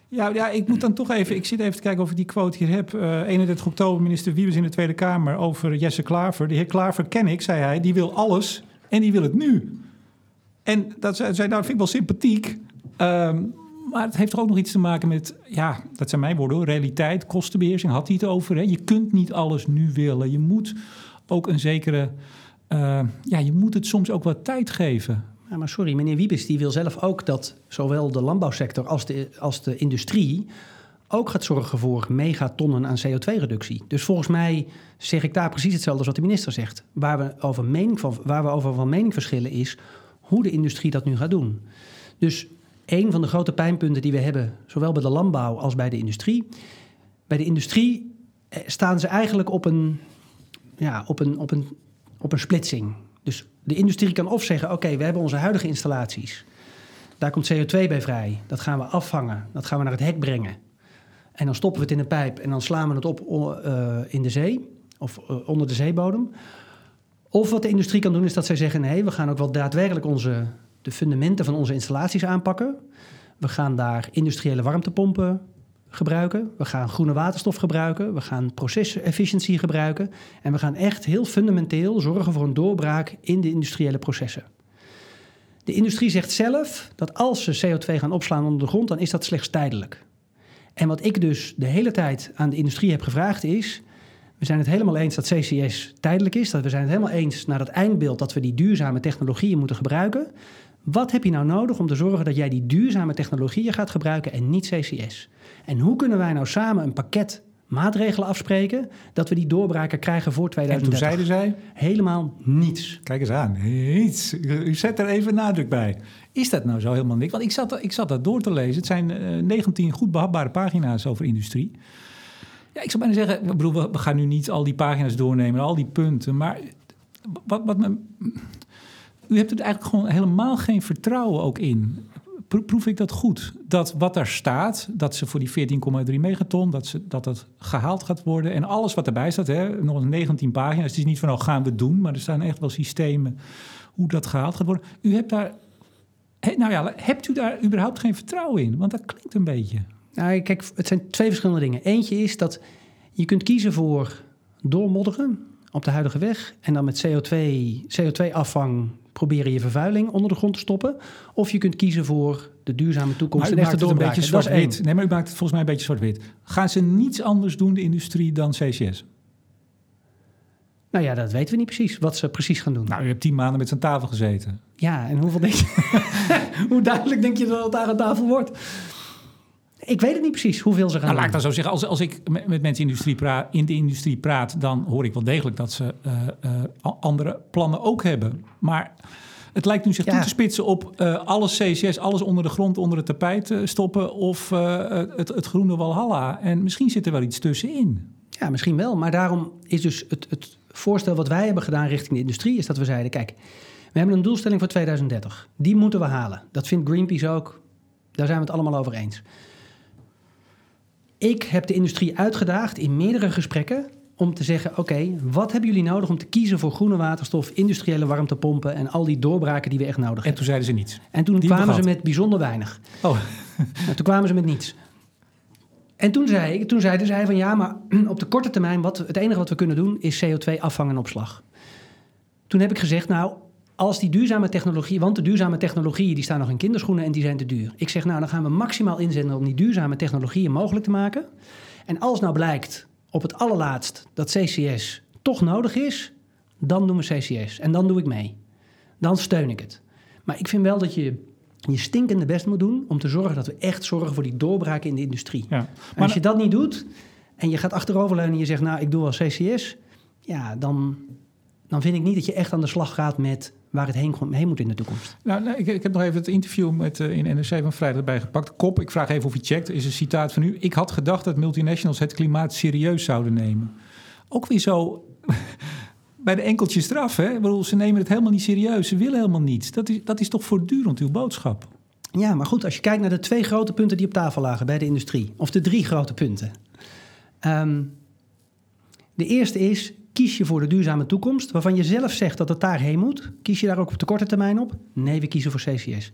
A: Ja, ja, ik moet dan toch even... Ik zit even te kijken of ik die quote hier heb. Eh 31 oktober, minister Wiebes in de Tweede Kamer over Jesse Klaver. De heer Klaver ken ik, zei hij. Die wil alles en die wil het nu. En dat zei, nou, dat vind ik wel sympathiek. Ehm, maar het heeft toch ook nog iets te maken met... Ja, dat zijn mijn woorden hoor. Realiteit, kostenbeheersing, had hij het over. Hè? Je kunt niet alles nu willen. Je moet ook een zekere... eh, ja, je moet het soms ook wat tijd geven.
B: Ja, maar sorry, meneer Wiebes die wil zelf ook dat zowel de landbouwsector als de, als de industrie ook gaat zorgen voor megatonnen aan CO2-reductie. Dus volgens mij zeg ik daar precies hetzelfde als wat de minister zegt. Waar we over, mening van, waar we over van mening verschillen is hoe de industrie dat nu gaat doen. Dus een van de grote pijnpunten die we hebben, zowel bij de landbouw als bij de industrie. Bij de industrie eh, staan ze eigenlijk op een, ja, op een, op een, op een splitsing. Dus de industrie kan of zeggen: oké, we hebben onze huidige installaties. Daar komt CO2 bij vrij. Dat gaan we afvangen. Dat gaan we naar het hek brengen. En dan stoppen we het in een pijp en dan slaan we het op eh, in de zee of eh, onder de zeebodem. Of wat de industrie kan doen is dat zij zeggen: nee, we gaan ook wel daadwerkelijk onze, de fundamenten van onze installaties aanpakken. We gaan daar industriële warmtepompen gebruiken. We gaan groene waterstof gebruiken. We gaan procesefficiëntie gebruiken. En we gaan echt heel fundamenteel zorgen voor een doorbraak in de industriële processen. De industrie zegt zelf dat als ze CO2 gaan opslaan onder de grond, dan is dat slechts tijdelijk. En wat ik dus de hele tijd aan de industrie heb gevraagd is... we zijn het helemaal eens dat CCS tijdelijk is. Dat we zijn het helemaal eens naar het eindbeeld dat we die duurzame technologieën moeten gebruiken. Wat heb je nou nodig om te zorgen dat jij die duurzame technologieën gaat gebruiken en niet CCS? En hoe kunnen wij nou samen een pakket maatregelen afspreken dat we die doorbraken krijgen voor
A: En toen
B: 2030?
A: zeiden zij...
B: Helemaal niets.
A: Kijk eens aan. Iets. U zet er even nadruk bij. Is dat nou zo helemaal niks? Want ik zat, ik zat dat door te lezen. Het zijn eh, 19 goed behapbare pagina's over industrie. Ja, ik zou bijna zeggen... Ik bedoel, we, we gaan nu niet al die pagina's doornemen, al die punten. Maar wat, wat me, u hebt er eigenlijk gewoon helemaal geen vertrouwen ook in. Pro- Proef ik dat goed? Dat wat daar staat, dat ze voor die 14,3 megaton, dat, ze, dat dat gehaald gaat worden. En alles wat erbij staat, hè, nog eens 19 pagina's. Het is niet van, nou gaan we doen, maar er staan echt wel systemen hoe dat gehaald gaat worden. U hebt daar, nou ja, hebt u daar überhaupt geen vertrouwen in? Want dat klinkt een beetje.
B: Nou, kijk, het zijn twee verschillende dingen. Eentje is dat je kunt kiezen voor doormodderen op de huidige weg en dan met CO2, CO2-afvang proberen je vervuiling onder de grond te stoppen. Of je kunt kiezen voor de duurzame toekomst
A: Maar u
B: en
A: maakt het een beetje zwart-wit. Nee, maar u maakt het volgens mij een beetje zwart-wit. Gaan ze niets anders doen, de industrie, dan CCS?
B: Nou ja, dat weten we niet precies, wat ze precies gaan doen.
A: Nou, u hebt tien maanden met z'n tafel gezeten.
B: Ja, en hoeveel denk je, *laughs* hoe duidelijk denk je dat het daar aan tafel wordt? Ik weet het niet precies hoeveel ze gaan
A: Nou, laat ik
B: doen.
A: dan zo zeggen, als, als ik met, met mensen in de, industrie praat, in de industrie praat, dan hoor ik wel degelijk dat ze eh, eh, andere plannen ook hebben. Maar het lijkt nu zich
B: Ja.
A: toe te spitsen op eh, alles CCS, alles onder de grond, onder het tapijt stoppen of het, het groene Walhalla. En misschien zit er wel iets tussenin.
B: Ja, misschien wel. Maar daarom is dus het, het voorstel wat wij hebben gedaan richting de industrie... is dat we zeiden, kijk, we hebben een doelstelling voor 2030. Die moeten we halen. Dat vindt Greenpeace ook. Daar zijn we het allemaal over eens. Ik heb de industrie uitgedaagd in meerdere gesprekken... om te zeggen, oké, wat hebben jullie nodig om te kiezen voor groene waterstof... industriële warmtepompen en al die doorbraken die we echt nodig
A: En
B: hebben.
A: toen zeiden ze niets.
B: En toen
A: die
B: kwamen ze met bijzonder weinig.
A: Oh,
B: Nou, toen kwamen ze met niets. En toen, zei, ik- toen zeiden zij van ja, maar *clears throat* op de korte termijn, wat, het enige wat we kunnen doen is CO2 afvang en opslag. Toen heb ik gezegd, nou, als die duurzame technologie, want de duurzame technologieën die staan nog in kinderschoenen en die zijn te duur. Ik zeg, nou, dan gaan we maximaal inzetten om die duurzame technologieën mogelijk te maken. En als nou blijkt op het allerlaatst dat CCS toch nodig is, dan doen we CCS. En dan doe ik mee. Dan steun ik het. Maar ik vind wel dat je je stinkende best moet doen om te zorgen dat we echt zorgen voor die doorbraken in de industrie.
A: ja.
B: En
A: Maar
B: als je dat niet doet en je gaat achteroverleunen en je zegt, nou, ik doe wel CCS, ja, dan, dan vind ik niet dat je echt aan de slag gaat met waar het heen, heen moet in de toekomst.
A: Nou, nou, ik, ik heb nog even het interview met, eh, in NRC van vrijdag erbij gepakt. Kop, ik vraag even of je checkt, is een citaat van u. Ik had gedacht dat multinationals het klimaat serieus zouden nemen. Ook weer zo *laughs* bij de enkeltjes eraf. Hè? Ik bedoel, ze nemen het helemaal niet serieus. Ze willen helemaal niets. Dat is, dat is toch voortdurend uw boodschap?
B: Ja, maar goed, als je kijkt naar de twee grote punten die op tafel lagen bij de industrie, of de drie grote punten. Ehm, de eerste is, kies je voor de duurzame toekomst, waarvan je zelf zegt dat het daarheen moet. Kies je daar ook op de korte termijn op? Nee, we kiezen voor CCS.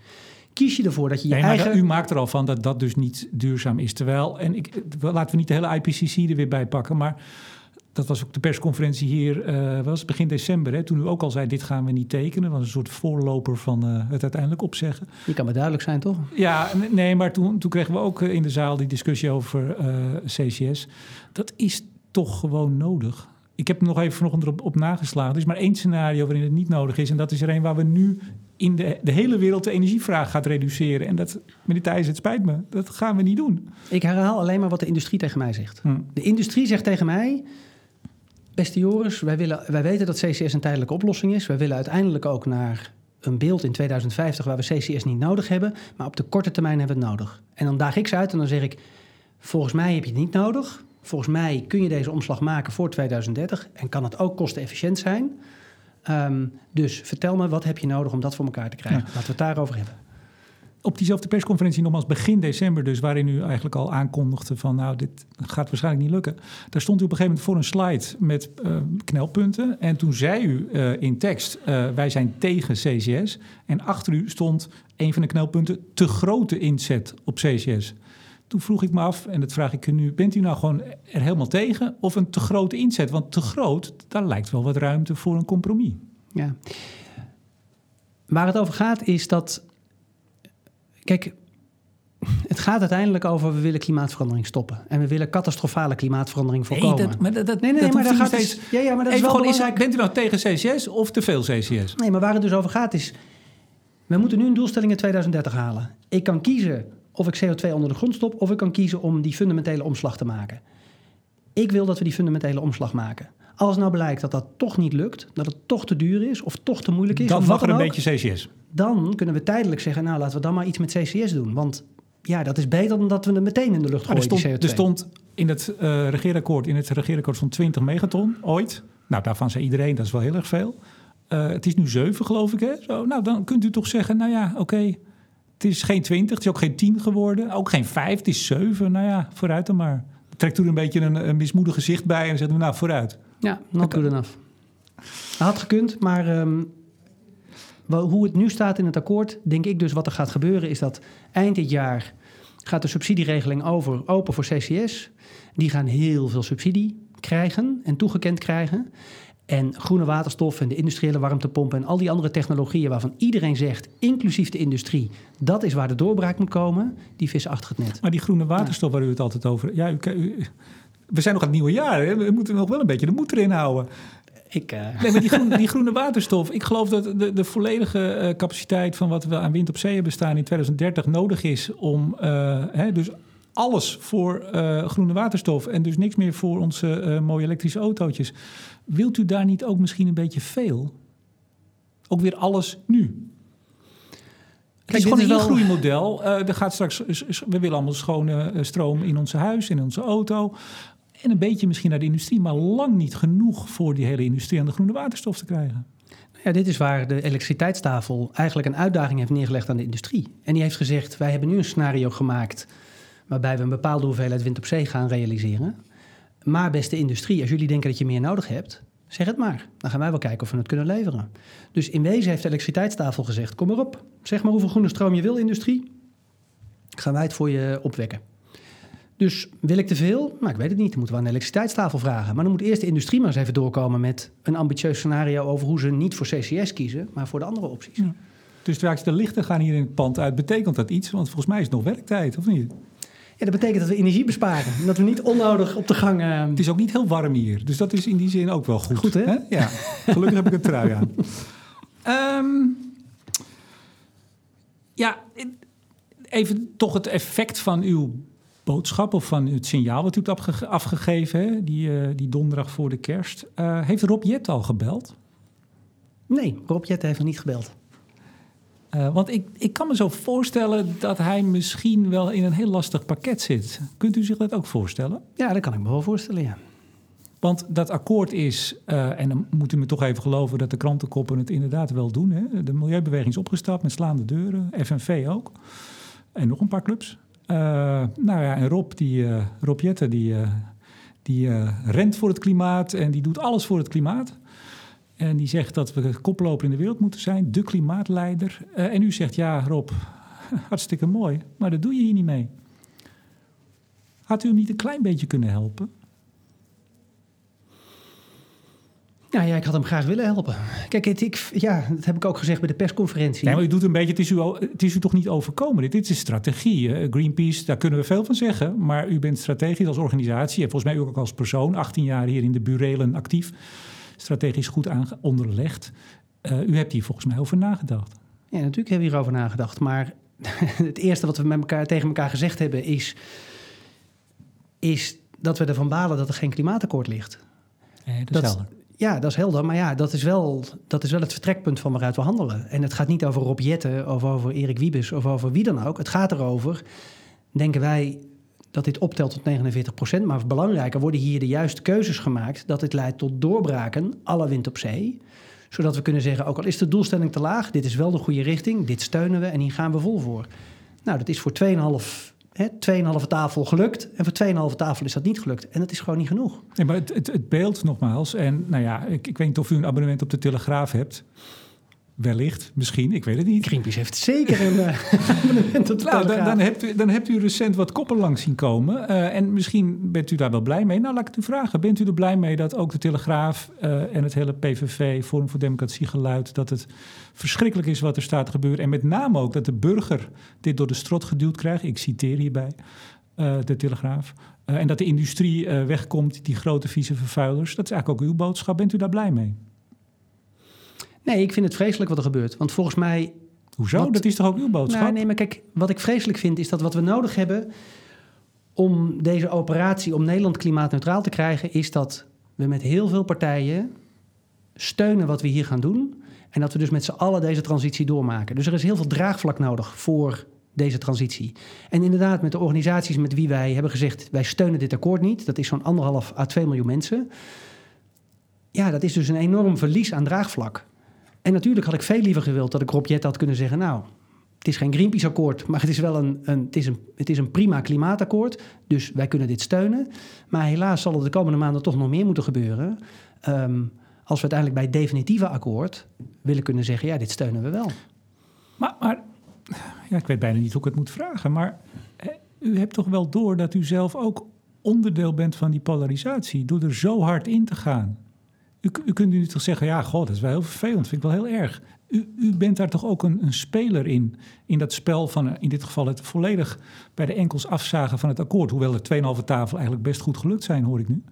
B: Kies je ervoor dat je je
A: Nee,
B: eigen...
A: u maakt er al van dat dat dus niet duurzaam is. Terwijl, en ik, laten we niet de hele IPCC er weer bij pakken, maar dat was ook de persconferentie hier, eh, was begin december, hè, toen u ook al zei, dit gaan we niet tekenen. Dat was een soort voorloper van eh, het uiteindelijk opzeggen.
B: Je kan maar duidelijk zijn, toch?
A: Ja, nee, maar toen, toen kregen we ook eh, in de zaal die discussie over CCS. Dat is toch gewoon nodig. Ik heb er nog even vanochtend op, op nageslagen. Er is maar één scenario waarin het niet nodig is. En dat is er een waar we nu in de, de hele wereld de energievraag gaat reduceren. En dat, meneer Thijs, het spijt me, dat gaan we niet doen.
B: Ik herhaal alleen maar wat de industrie tegen mij zegt.
A: Hm.
B: De industrie zegt tegen mij... Beste Joris, wij, willen, wij weten dat CCS een tijdelijke oplossing is. Wij willen uiteindelijk ook naar een beeld in 2050 waar we CCS niet nodig hebben. Maar op de korte termijn hebben we het nodig. En dan daag ik ze uit en dan zeg ik... Volgens mij heb je het niet nodig. Volgens mij kun je deze omslag maken voor 2030. En kan het ook kostenefficiënt zijn. Ehm, dus vertel me, wat heb je nodig om dat voor elkaar te krijgen? Laten we het daarover hebben.
A: Op diezelfde persconferentie, nogmaals begin december dus... waarin u eigenlijk al aankondigde van... nou, dit gaat waarschijnlijk niet lukken. Daar stond u op een gegeven moment voor een slide met eh, knelpunten. En toen zei u eh, in tekst... eh, wij zijn tegen CCS. En achter u stond een van de knelpunten... te grote inzet op CCS. Toen vroeg ik me af, en dat vraag ik u nu... bent u nou gewoon er helemaal tegen of een te grote inzet? Want te groot, daar lijkt wel wat ruimte voor een compromis.
B: Ja. Waar het over gaat is dat. Kijk, het gaat uiteindelijk over we willen klimaatverandering stoppen. En we willen catastrofale klimaatverandering voorkomen.
A: Nee, dat, maar dat, dat,
B: nee, nee,
A: dat
B: maar daar gaat
A: steeds...
B: Ja, ja, maar dat is wel
A: gewoon, is, bent u nou tegen CCS of te veel CCS?
B: Nee, maar waar het dus over gaat is... We moeten nu een doelstelling in 2030 halen. Ik kan kiezen of ik CO2 onder de grond stop... of ik kan kiezen om die fundamentele omslag te maken. Ik wil dat we die fundamentele omslag maken. Als nou blijkt dat dat toch niet lukt... dat het toch te duur is of toch te moeilijk is...
A: Dan mag er een
B: ook,
A: beetje CCS.
B: dan kunnen we tijdelijk zeggen... nou, laten we dan maar iets met CCS doen. Want ja, dat is beter dan dat we het meteen in de lucht
A: er
B: gooien,
A: stond, er
B: CO2.
A: stond in het eh regeerakkoord, in het regeerakkoord van 20 megaton ooit. Nou, daarvan zei iedereen, dat is wel heel erg veel. Eh, het is nu 7, geloof ik. Hè? Zo, nou, dan kunt u toch zeggen, nou ja, oké. Het is geen 20, het is ook geen 10 geworden. Ook geen 5, het is 7. Nou ja, vooruit dan maar. Trekt er een beetje een, een mismoedig gezicht bij en zegt nou, vooruit.
B: Ja, not good enough. Had gekund, maar ehm, hoe het nu staat in het akkoord, denk ik dus wat er gaat gebeuren, is dat eind dit jaar gaat de subsidieregeling over, open voor CCS. Die gaan heel veel subsidie krijgen en toegekend krijgen. En groene waterstof en de industriële warmtepompen en al die andere technologieën waarvan iedereen zegt, inclusief de industrie, dat is waar de doorbraak moet komen, die vissen achter het net.
A: Maar die groene waterstof waar u het altijd over... Ja, u, u- we zijn nog aan het nieuwe jaar. Hè? We moeten nog wel een beetje de moed erin houden.
B: Ik, eh,
A: Nee, maar die groene, die groene waterstof. Ik geloof dat de, de volledige eh, capaciteit van wat we aan wind op zee hebben staan in 2030 nodig is om. eh, hè, dus alles voor eh, groene waterstof en dus niks meer voor onze eh, mooie elektrische autootjes. Wilt u daar niet ook misschien een beetje veel? Ook weer alles nu. Het is gewoon een ingroeimodel. Uh, er gaat straks, we willen allemaal schone stroom in onze huis, in onze auto. En een beetje misschien naar de industrie, maar lang niet genoeg voor die hele industrie aan de groene waterstof te krijgen.
B: Ja, dit is waar de elektriciteitstafel eigenlijk een uitdaging heeft neergelegd aan de industrie. En die heeft gezegd: wij hebben nu een scenario gemaakt waarbij we een bepaalde hoeveelheid wind op zee gaan realiseren. Maar beste industrie, als jullie denken dat je meer nodig hebt, zeg het maar. Dan gaan wij wel kijken of we het kunnen leveren. Dus in wezen heeft de elektriciteitstafel gezegd: kom maar op, zeg maar hoeveel groene stroom je wil, industrie. Gaan wij het voor je opwekken. Dus wil ik te veel? Nou, ik weet het niet. Dan moeten we aan de elektriciteitstafel vragen. Maar dan moet eerst de industrie maar eens even doorkomen met een ambitieus scenario over hoe ze niet voor CCS kiezen, maar voor de andere opties.
A: Dus straks de lichten gaan hier in het pand uit. Betekent dat iets? Want volgens mij is het nog werktijd, of niet?
B: Ja, dat betekent dat we energie besparen. Dat we niet onnodig op de gang... Uh...
A: Het is ook niet heel warm hier. Dus dat is in die zin ook wel goed.
B: Goed, hè?
A: Ja. Gelukkig heb ik een trui aan. Um, *laughs* ja, even toch het effect van uw boodschap... of van het signaal wat u hebt afgegeven... Hè? Die, uh, die donderdag voor de kerst. Uh, heeft Rob Jet al gebeld?
B: Nee, Rob Jet heeft nog niet gebeld.
A: Uh, want ik, ik kan me zo voorstellen dat hij misschien wel in een heel lastig pakket zit. Kunt u zich dat ook voorstellen?
B: Ja, dat kan ik me wel voorstellen, ja.
A: Want dat akkoord is, uh, en dan moet u me toch even geloven dat de krantenkoppen het inderdaad wel doen. Hè? De Milieubeweging is opgestapt met slaande deuren, FNV ook. En nog een paar clubs. Uh, nou ja, en Rob, die, Rob Jette, die, die rent voor het klimaat en die doet alles voor het klimaat. En die zegt dat we koploper in de wereld moeten zijn, de klimaatleider. Uh, en u zegt, ja Rob, *laughs* hartstikke mooi, maar dat doe je hier niet mee. Had u hem niet een klein beetje kunnen helpen?
B: Nou ja, ik had hem graag willen helpen. Kijk, het, ik, ja, dat heb ik ook gezegd bij de persconferentie.
A: Nee, maar u doet een beetje, het is u, het is u toch niet overkomen. Dit, dit is strategie. Greenpeace, daar kunnen we veel van zeggen. Maar u bent strategisch als organisatie en volgens mij ook als persoon, 18 jaar hier in de burelen actief strategisch goed onderlegd. Uh, u hebt hier volgens mij over nagedacht.
B: Ja, natuurlijk hebben we hierover nagedacht. Maar *laughs* het eerste wat we met elkaar, tegen elkaar gezegd hebben is, is dat we ervan balen dat er geen klimaatakkoord ligt.
A: Eh, dat is helder.
B: Ja, dat is helder. Maar ja, dat is, wel, dat is wel het vertrekpunt van waaruit we handelen. En het gaat niet over Rob Jetten of over Erik Wiebes of over wie dan ook. Het gaat erover, denken wij, dat dit optelt tot 49 procent. Maar belangrijker worden hier de juiste keuzes gemaakt... dat dit leidt tot doorbraken, alle wind op zee. Zodat we kunnen zeggen, ook al is de doelstelling te laag... dit is wel de goede richting, dit steunen we en hier gaan we vol voor. Nou, dat is voor 2,5 2,5 tafel gelukt. En voor 2,5 tafel is dat niet gelukt. En dat is gewoon niet genoeg.
A: Nee, maar het, het, het beeld nogmaals. En nou ja, ik, ik weet niet of u een abonnement op de Telegraaf hebt. Wellicht, misschien, ik weet het niet.
B: Greenpeace heeft zeker een *laughs* uh,
A: nou, dan, dan, hebt u, dan hebt u recent wat koppen langs zien komen. Uh, en misschien bent u daar wel blij mee. Nou, laat ik het u vragen. Bent u er blij mee dat ook de Telegraaf uh, en het hele PVV, Forum voor Democratie geluid... dat het verschrikkelijk is wat er staat te gebeuren. En met name ook dat de burger dit door de strot geduwd krijgt. Ik citeer hierbij de Telegraaf. en dat de industrie wegkomt, die grote vieze vervuilers. Dat is eigenlijk ook uw boodschap. Bent u daar blij mee?
B: Nee, ik vind het vreselijk wat er gebeurt. Want volgens mij.
A: Hoezo? dat is toch ook uw boodschap? Nou,
B: nee, maar kijk, wat ik vreselijk vind is dat wat we nodig hebben om deze operatie, om Nederland klimaatneutraal te krijgen, is dat we met heel veel partijen steunen wat we hier gaan doen. En dat we dus met z'n allen deze transitie doormaken. Dus er is heel veel draagvlak nodig voor deze transitie. En inderdaad, met de organisaties met wie wij hebben gezegd: wij steunen dit akkoord niet. Dat is zo'n anderhalf à twee miljoen mensen. Ja, dat is dus een enorm verlies aan draagvlak. En natuurlijk had ik veel liever gewild dat ik Rob Jet had kunnen zeggen... nou, het is geen Greenpeace-akkoord, maar het is wel een, een, het is een, het is een prima klimaatakkoord. Dus wij kunnen dit steunen. Maar helaas zal er de komende maanden toch nog meer moeten gebeuren... Um, als we uiteindelijk bij het definitieve akkoord willen kunnen zeggen... ja, dit steunen we wel.
A: Maar, maar ja, ik weet bijna niet hoe ik het moet vragen... maar u hebt toch wel door dat u zelf ook onderdeel bent van die polarisatie... door er zo hard in te gaan... U, u kunt nu toch zeggen, ja, god, dat is wel heel vervelend, vind ik wel heel erg. U, u bent daar toch ook een, een, speler in, in dat spel van, in dit geval het volledig bij de enkels afzagen van het akkoord. Hoewel de 2,5 tafel eigenlijk best goed gelukt zijn, hoor ik nu.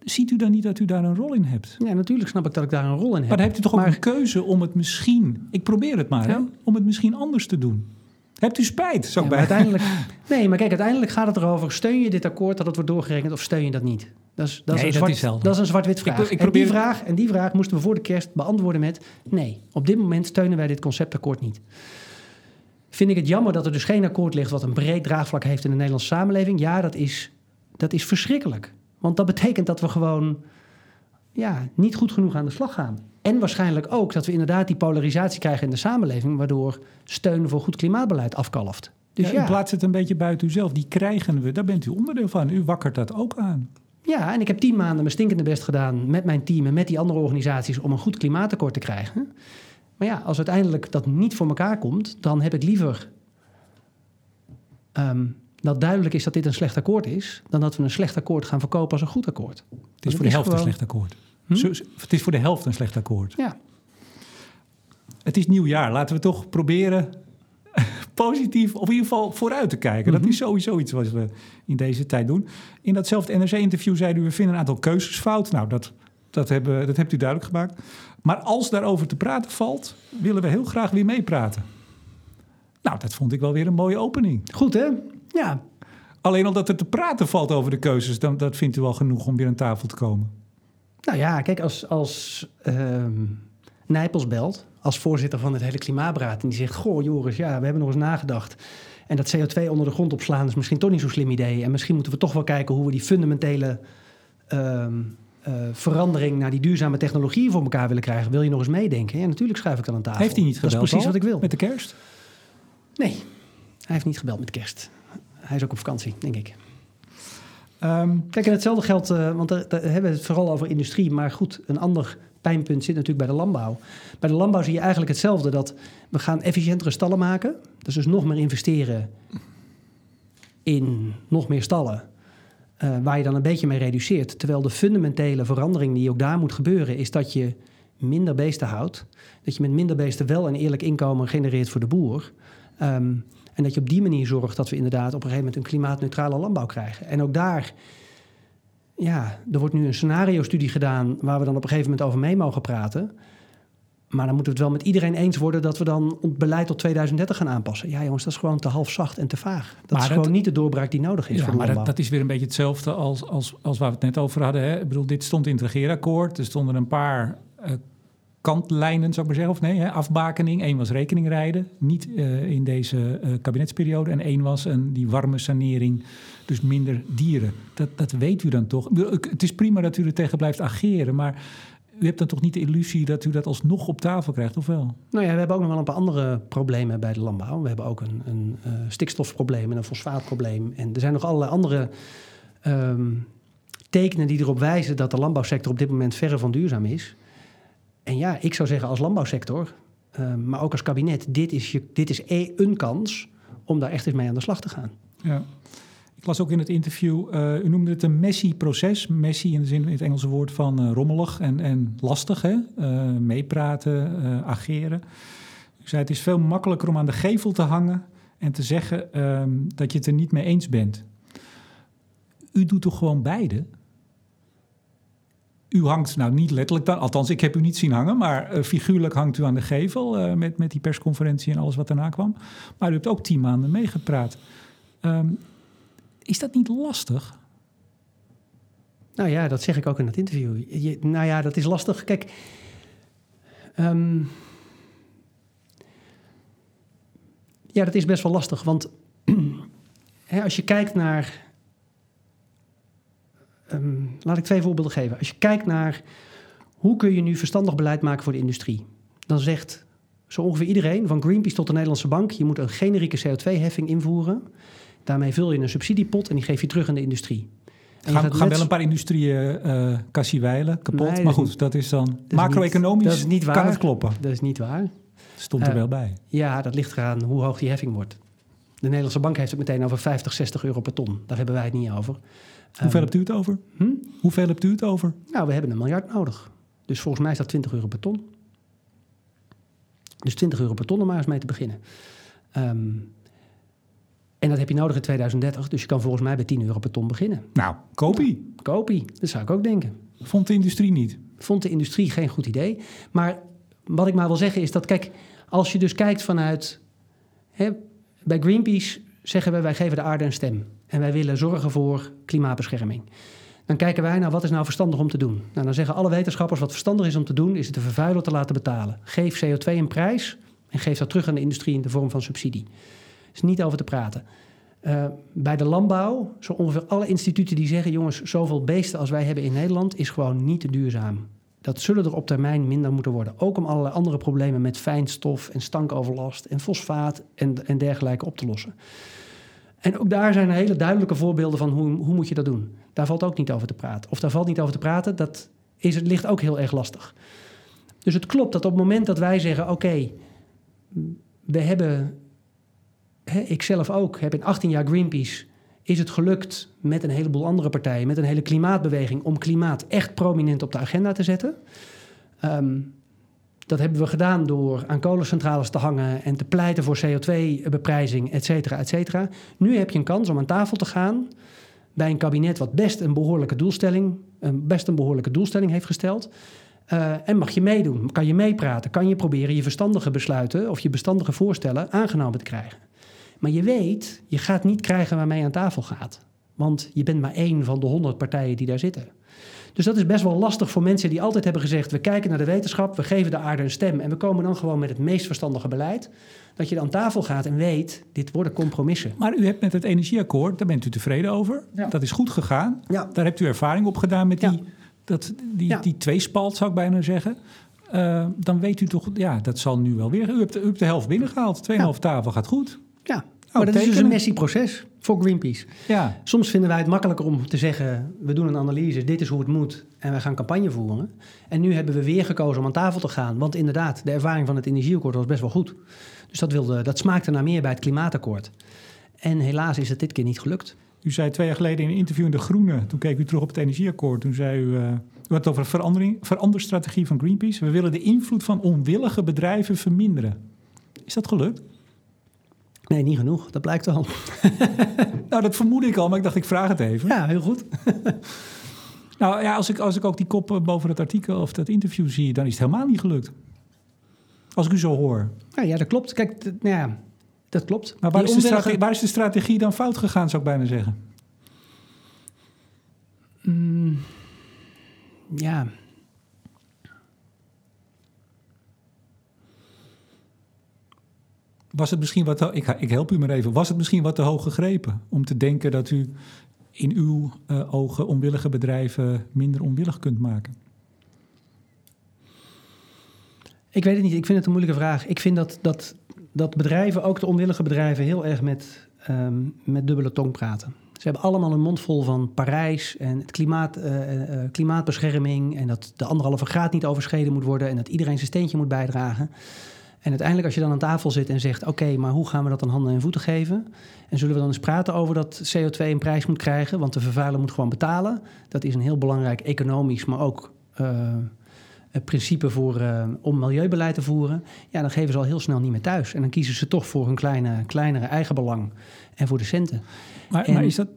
A: Ziet u dan niet dat u daar een rol in hebt?
B: Ja, natuurlijk snap ik dat ik daar een rol in heb.
A: Maar dan hebt u toch ook een keuze om het misschien, ik probeer het maar, hè, om het misschien anders te doen? Hebt u spijt? Zo
B: Ja,
A: bij.
B: uiteindelijk, nee, maar kijk, uiteindelijk gaat het erover... steun je dit akkoord dat het wordt doorgerekend of steun je dat niet? Dat is, dat is,
A: Nee,
B: een,
A: dat
B: zwart,
A: is
B: dat is een zwart-wit vraag.
A: ik
B: en, die vraag en die vraag moesten we voor de kerst beantwoorden met... nee, op dit moment steunen wij dit conceptakkoord niet. Vind ik het jammer dat er dus geen akkoord ligt... wat een breed draagvlak heeft in de Nederlandse samenleving? Ja, dat is, dat is verschrikkelijk. Want dat betekent dat we gewoon ja, niet goed genoeg aan de slag gaan. En waarschijnlijk ook dat we inderdaad die polarisatie krijgen in de samenleving... waardoor steun voor goed klimaatbeleid afkalft. Dus
A: Ja,
B: ja,
A: U plaatst het een beetje buiten uzelf. Die krijgen we, daar bent u onderdeel van. U wakkert dat ook aan.
B: Ja, en ik heb tien maanden mijn stinkende best gedaan met mijn team en met die andere organisaties om een goed klimaatakkoord te krijgen. Maar ja, als uiteindelijk dat niet voor elkaar komt, dan heb ik liever ehm, dat duidelijk is dat dit een slecht akkoord is, dan dat we een slecht akkoord gaan verkopen als een goed akkoord.
A: Het is voor de
B: is
A: helft een slecht akkoord.
B: Hm?
A: Zo- het is voor de helft een slecht akkoord.
B: Ja,
A: Het is nieuwjaar. Laten we toch proberen positief, of in ieder geval vooruit te kijken.
B: Mhm.
A: Dat is sowieso iets wat we in deze tijd doen. In datzelfde NRC-interview zei u, we vinden een aantal keuzes fout. Nou, dat, dat, hebben, dat hebt u duidelijk gemaakt. Maar als daarover te praten valt, willen we heel graag weer meepraten. Nou, dat vond ik wel weer een mooie opening.
B: goed hè? Ja,
A: Alleen omdat er te praten valt over de keuzes, dan, dat vindt u wel genoeg om weer aan tafel te komen.
B: nou ja, kijk, als, als ehm, Nijpels belt, als voorzitter van het hele Klimaatberaad, en die zegt: Goh, Joris, ja, we hebben nog eens nagedacht. En dat CO2 onder de grond opslaan is misschien toch niet zo'n slim idee. En misschien moeten we toch wel kijken hoe we die fundamentele ehm, eh, verandering naar die duurzame technologieën voor elkaar willen krijgen. Wil je nog eens meedenken? Ja, natuurlijk schuif ik dan aan tafel.
A: Heeft hij niet
B: Dat
A: gebeld
B: is precies wat ik wil.
A: Met de kerst?
B: Nee, hij heeft niet gebeld met kerst. Hij is ook op vakantie, denk ik.
A: Ehm,
B: Kijk, en hetzelfde geldt, eh, want daar, daar hebben we het vooral over industrie. Maar goed, een ander pijnpunt zit natuurlijk bij de landbouw. Bij de landbouw zie je eigenlijk hetzelfde. Dat we gaan efficiëntere stallen maken. Dus dus nog meer investeren in nog meer stallen. eh, waar je dan een beetje mee reduceert. Terwijl de fundamentele verandering die ook daar moet gebeuren... is dat je minder beesten houdt. Dat je met minder beesten wel een eerlijk inkomen genereert voor de boer. Ehm, en dat je op die manier zorgt dat we inderdaad op een gegeven moment... een klimaatneutrale landbouw krijgen. En ook daar ja, er wordt nu een scenario-studie gedaan waar we dan op een gegeven moment over mee mogen praten. Maar dan moeten we het wel met iedereen eens worden dat we dan het beleid tot 2030 gaan aanpassen. Ja, jongens, dat is gewoon te halfzacht en te vaag. Dat
A: Maar
B: is
A: dat-
B: gewoon niet de doorbraak die nodig is
A: Ja,
B: voor
A: maar dat, is weer een beetje hetzelfde als, als, als waar we het net over hadden. Hè? Ik bedoel, dit stond in het regeerakkoord. Er stonden een paar eh, kantlijnen, zou ik maar zeggen. Of nee, hè? afbakening. Eén was rekeningrijden, niet eh, in deze eh, kabinetsperiode. En één was een, die warme sanering, dus minder dieren. Dat, dat weet u dan toch? Het is prima dat u er tegen blijft ageren, maar... U hebt dan toch niet de illusie dat u dat alsnog op tafel krijgt, of wel?
B: Nou ja, we hebben ook nog wel een paar andere problemen bij de landbouw. We hebben ook een, een eh, stikstofprobleem en een fosfaatprobleem. En er zijn nog allerlei andere ehm, tekenen die erop wijzen dat de landbouwsector op dit moment verre van duurzaam is. En ja, ik zou zeggen als landbouwsector, ehm, maar ook als kabinet, dit is, je, dit is e- een kans om daar echt eens mee aan de slag te gaan.
A: Ja. Ik las ook in het interview, eh, u noemde het een messy proces. Messy in de zin in het Engelse woord van eh, rommelig en, en lastig, hè? Eh, meepraten, ageren. U zei het is veel makkelijker om aan de gevel te hangen en te zeggen ehm, dat je het er niet mee eens bent. U doet toch gewoon beide? U hangt, nou niet letterlijk dan, althans ik heb u niet zien hangen, maar figuurlijk hangt u aan de gevel met, met die persconferentie en alles wat daarna kwam. Maar u hebt ook tien maanden meegepraat. Ehm, is dat niet lastig?
B: Nou ja, dat zeg ik ook in het interview. Nou ja, dat is lastig. Kijk, ehm, ja, dat is best wel lastig. Want *clears throat* hè, als je kijkt naar. ehm, laat ik twee voorbeelden geven. Als je kijkt naar hoe kun je nu verstandig beleid maken voor de industrie, dan zegt zo ongeveer iedereen, van Greenpeace tot de Nederlandse Bank, je moet een generieke CO2-heffing invoeren. Daarmee vul je een subsidiepot en die geef je terug aan de industrie. En
A: Gaan, gaan
B: net
A: wel een paar industrieën eh kassie wijlen, kapot.
B: Nee,
A: maar goed, dat is dan macro-economisch.
B: dat is niet
A: Kan het kloppen?
B: Dat is niet waar.
A: Stond er
B: Eh,
A: wel bij.
B: Ja, dat ligt eraan hoe hoog die heffing wordt. De Nederlandse bank heeft het meteen over 50, 60 euro per ton. Daar hebben wij het niet over.
A: Hoeveel
B: Ehm,
A: hebt u het over?
B: hm?
A: Hoeveel hebt u het over?
B: Nou, we hebben een miljard nodig. Dus volgens mij is dat 20 euro per ton. Dus 20 euro per ton om maar eens mee te beginnen. Ehm, en dat heb je nodig in 2030. Dus je kan volgens mij bij 10 euro per ton beginnen.
A: Nou, kopie.
B: Kopie, dat zou ik ook denken.
A: Vond de industrie niet.
B: vond de industrie geen goed idee. Maar wat ik maar wil zeggen is dat, kijk, als je dus kijkt vanuit hè, bij Greenpeace zeggen we, wij geven de aarde een stem. En wij willen zorgen voor klimaatbescherming. Dan kijken wij naar wat is nou verstandig om te doen. Nou, dan zeggen alle wetenschappers wat verstandig is om te doen, is het de vervuiler te laten betalen. Geef CO2 een prijs en geef dat terug aan de industrie in de vorm van subsidie. Is niet over te praten. Uh, bij de landbouw, zo ongeveer alle instituten die zeggen: jongens, zoveel beesten als wij hebben in Nederland is gewoon niet duurzaam. Dat zullen er op termijn minder moeten worden. Ook om allerlei andere problemen met fijnstof en stankoverlast en fosfaat en, en dergelijke op te lossen. En ook daar zijn hele duidelijke voorbeelden van hoe, hoe moet je dat doen. Daar valt ook niet over te praten. Of daar valt niet over te praten, dat is, het ligt ook heel erg lastig. Dus het klopt dat op het moment dat wij zeggen: oké, we hebben, ik zelf ook, heb in 18 jaar Greenpeace, is het gelukt met een heleboel andere partijen, met een hele klimaatbeweging, om klimaat echt prominent op de agenda te zetten. Um, dat hebben we gedaan door aan kolencentrales te hangen en te pleiten voor CO2-beprijzing, et cetera, et cetera. Nu heb je een kans om aan tafel te gaan bij een kabinet wat best een behoorlijke doelstelling, een best een behoorlijke doelstelling heeft gesteld. Uh, en mag je meedoen, kan je meepraten, kan je proberen je verstandige besluiten of je bestandige voorstellen aangenomen te krijgen. Maar je weet, je gaat niet krijgen waarmee je aan tafel gaat. Want je bent maar één van de honderd partijen die daar zitten. Dus dat is best wel lastig voor mensen die altijd hebben gezegd: we kijken naar de wetenschap, we geven de aarde een stem en we komen dan gewoon met het meest verstandige beleid. Dat je aan tafel gaat en weet, dit worden compromissen.
A: Maar u hebt met het energieakkoord, daar bent u tevreden over. Dat is goed gegaan. Ja. Daar hebt u ervaring op gedaan met die, dat, die, die tweespalt, zou ik bijna zeggen. Uh, dan weet u toch, ja, dat zal nu wel weer. U hebt, u hebt de helft binnengehaald. Tweeënhalf tafel gaat goed.
B: Ja, maar dat is dus een messy proces voor Greenpeace. Ja. Soms vinden wij het makkelijker om te zeggen... we doen een analyse, dit is hoe het moet... en we gaan campagne voeren. En nu hebben we weer gekozen om aan tafel te gaan. Want inderdaad, de ervaring van het energieakkoord was best wel goed. Dus dat, wilde, dat smaakte naar meer bij het klimaatakkoord. En helaas is het dit keer niet gelukt.
A: U zei twee jaar geleden in een interview in De Groene... toen keek u terug op het energieakkoord. Toen zei u... Uh, u had het over een verandering, veranderstrategie van Greenpeace. We willen de invloed van onwillige bedrijven verminderen. Is dat gelukt?
B: Nee, niet genoeg. Dat blijkt wel. *laughs*
A: nou, dat vermoed ik al, maar ik dacht, ik vraag het even.
B: Ja, heel goed. *laughs*
A: nou ja, als ik, als ik ook die kop boven het artikel of dat interview zie, dan is het helemaal niet gelukt. Als ik u zo hoor.
B: Ja, ja dat klopt. Kijk, nou ja, dat klopt.
A: Maar waar is, de strategie, waar is, de strategie, dan fout gegaan, zou ik bijna zeggen?
B: Mm, ja,
A: was het misschien wat ik, ik, help u maar even. Was het misschien wat te hoog gegrepen om te denken dat u in uw uh, ogen onwillige bedrijven minder onwillig kunt maken?
B: Ik weet het niet. Ik vind het een moeilijke vraag. Ik vind dat, dat, dat bedrijven, ook de onwillige bedrijven, heel erg met, um, met dubbele tong praten. Ze hebben allemaal een mond vol van Parijs en het klimaat, uh, uh, klimaatbescherming en dat de anderhalve graad niet overschreden moet worden en dat iedereen zijn steentje moet bijdragen. En uiteindelijk als je dan aan tafel zit en zegt... oké, maar hoe gaan we dat dan handen en voeten geven? En zullen we dan eens praten over dat CO2 een prijs moet krijgen? Want de vervuiler moet gewoon betalen. Dat is een heel belangrijk economisch, maar ook... Uh, principe voor, uh, om milieubeleid te voeren, ja, dan geven ze al heel snel niet meer thuis. En dan kiezen ze toch voor hun kleine, kleinere eigenbelang en voor de centen.
A: Maar, maar is dat,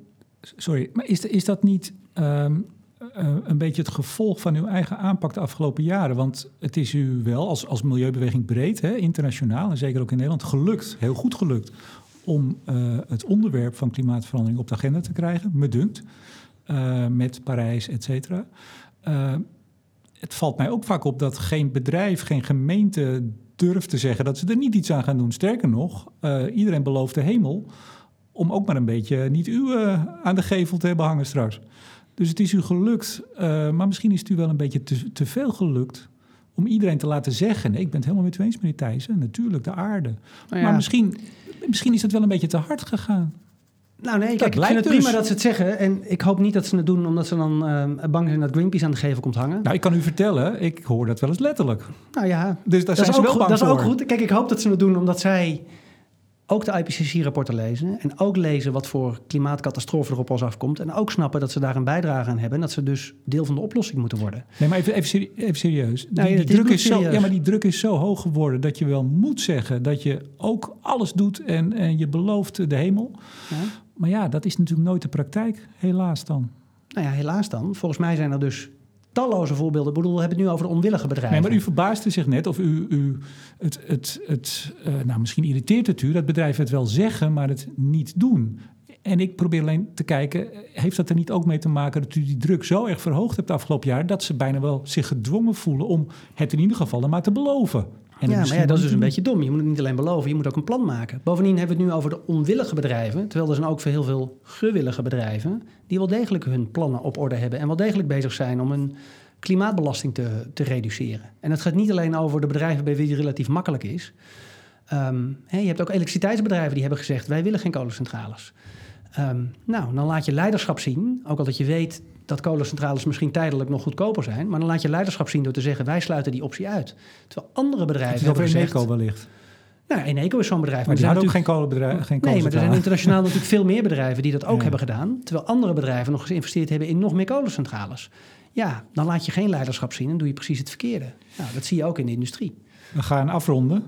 A: sorry, maar is, is dat niet um, uh, een beetje het gevolg van uw eigen aanpak de afgelopen jaren. Want het is u wel als, als milieubeweging breed, hè, internationaal en zeker ook in Nederland, gelukt, heel goed gelukt, om uh, het onderwerp van klimaatverandering op de agenda te krijgen, me dunkt, uh, met Parijs, et cetera. het valt mij ook vaak op dat geen bedrijf, geen gemeente durft te zeggen dat ze er niet iets aan gaan doen. Sterker nog, iedereen belooft de hemel om ook maar een beetje niet u aan de gevel te hebben hangen straks. Dus het is u gelukt, uh, maar misschien is het u wel een beetje te, te veel gelukt om iedereen te laten zeggen: nee, ik ben het helemaal met u eens, meneer Thijssen. Natuurlijk, de aarde. Nou ja. Maar misschien, misschien is het wel een beetje te hard gegaan.
B: Nou nee, kijk, ik vind het dus. prima dat ze het zeggen. En ik hoop niet dat ze het doen omdat ze dan uh, bang zijn dat Greenpeace aan de gevel komt hangen.
A: Nou, ik kan u vertellen, ik hoor dat wel eens letterlijk.
B: Nou ja,
A: dus daar dat zijn is ze wel bang
B: Dat
A: is
B: ook goed. Kijk, ik hoop dat ze het doen omdat zij ook de IPCC-rapporten lezen en ook lezen wat voor klimaatcatastrofe er op ons afkomt. En ook snappen dat ze daar een bijdrage aan hebben en dat ze dus deel van de oplossing moeten worden.
A: Nee, maar even, even, serieus. Die, die druk is zo, ja, maar die druk is zo hoog geworden dat je wel moet zeggen dat je ook alles doet en, en je belooft de hemel. Ja. Maar ja, dat is natuurlijk nooit de praktijk, helaas dan.
B: Nou ja, helaas dan. Volgens mij zijn er dus talloze voorbeelden. Ik bedoel, we hebben het nu over onwillige bedrijven.
A: Nee, maar u verbaasde zich net of u, u het, het, het uh, nou misschien irriteert het u dat bedrijven het wel zeggen, maar het niet doen. En ik probeer alleen te kijken, heeft dat er niet ook mee te maken dat u die druk zo erg verhoogd hebt afgelopen jaar, dat ze bijna wel zich gedwongen voelen om het in ieder geval maar te beloven?
B: En ja, maar ja, dat is dus een beetje dom. Je moet het niet alleen beloven, je moet ook een plan maken. Bovendien hebben we het nu over de onwillige bedrijven. Terwijl er zijn ook voor heel veel gewillige bedrijven... die wel degelijk hun plannen op orde hebben... en wel degelijk bezig zijn om een klimaatbelasting te, te reduceren. En het gaat niet alleen over de bedrijven bij wie het relatief makkelijk is. Um, je hebt ook elektriciteitsbedrijven die hebben gezegd... wij willen geen kolencentrales. Um, nou, dan laat je leiderschap zien. Ook al dat je weet dat kolencentrales misschien tijdelijk nog goedkoper zijn. Maar dan laat je leiderschap zien door te zeggen: wij sluiten die optie uit. Terwijl andere bedrijven.
A: hebben gezegd. Eneco wellicht.
B: Nou, Eneco is zo'n bedrijf.
A: Maar, maar die ook geen kolenbedrijf. Geen
B: nee, maar er zijn internationaal natuurlijk veel meer bedrijven die dat ook hebben gedaan. Terwijl andere bedrijven nog geïnvesteerd hebben in nog meer kolencentrales. Ja, dan laat je geen leiderschap zien en doe je precies het verkeerde. Nou, dat zie je ook in de industrie.
A: We gaan afronden.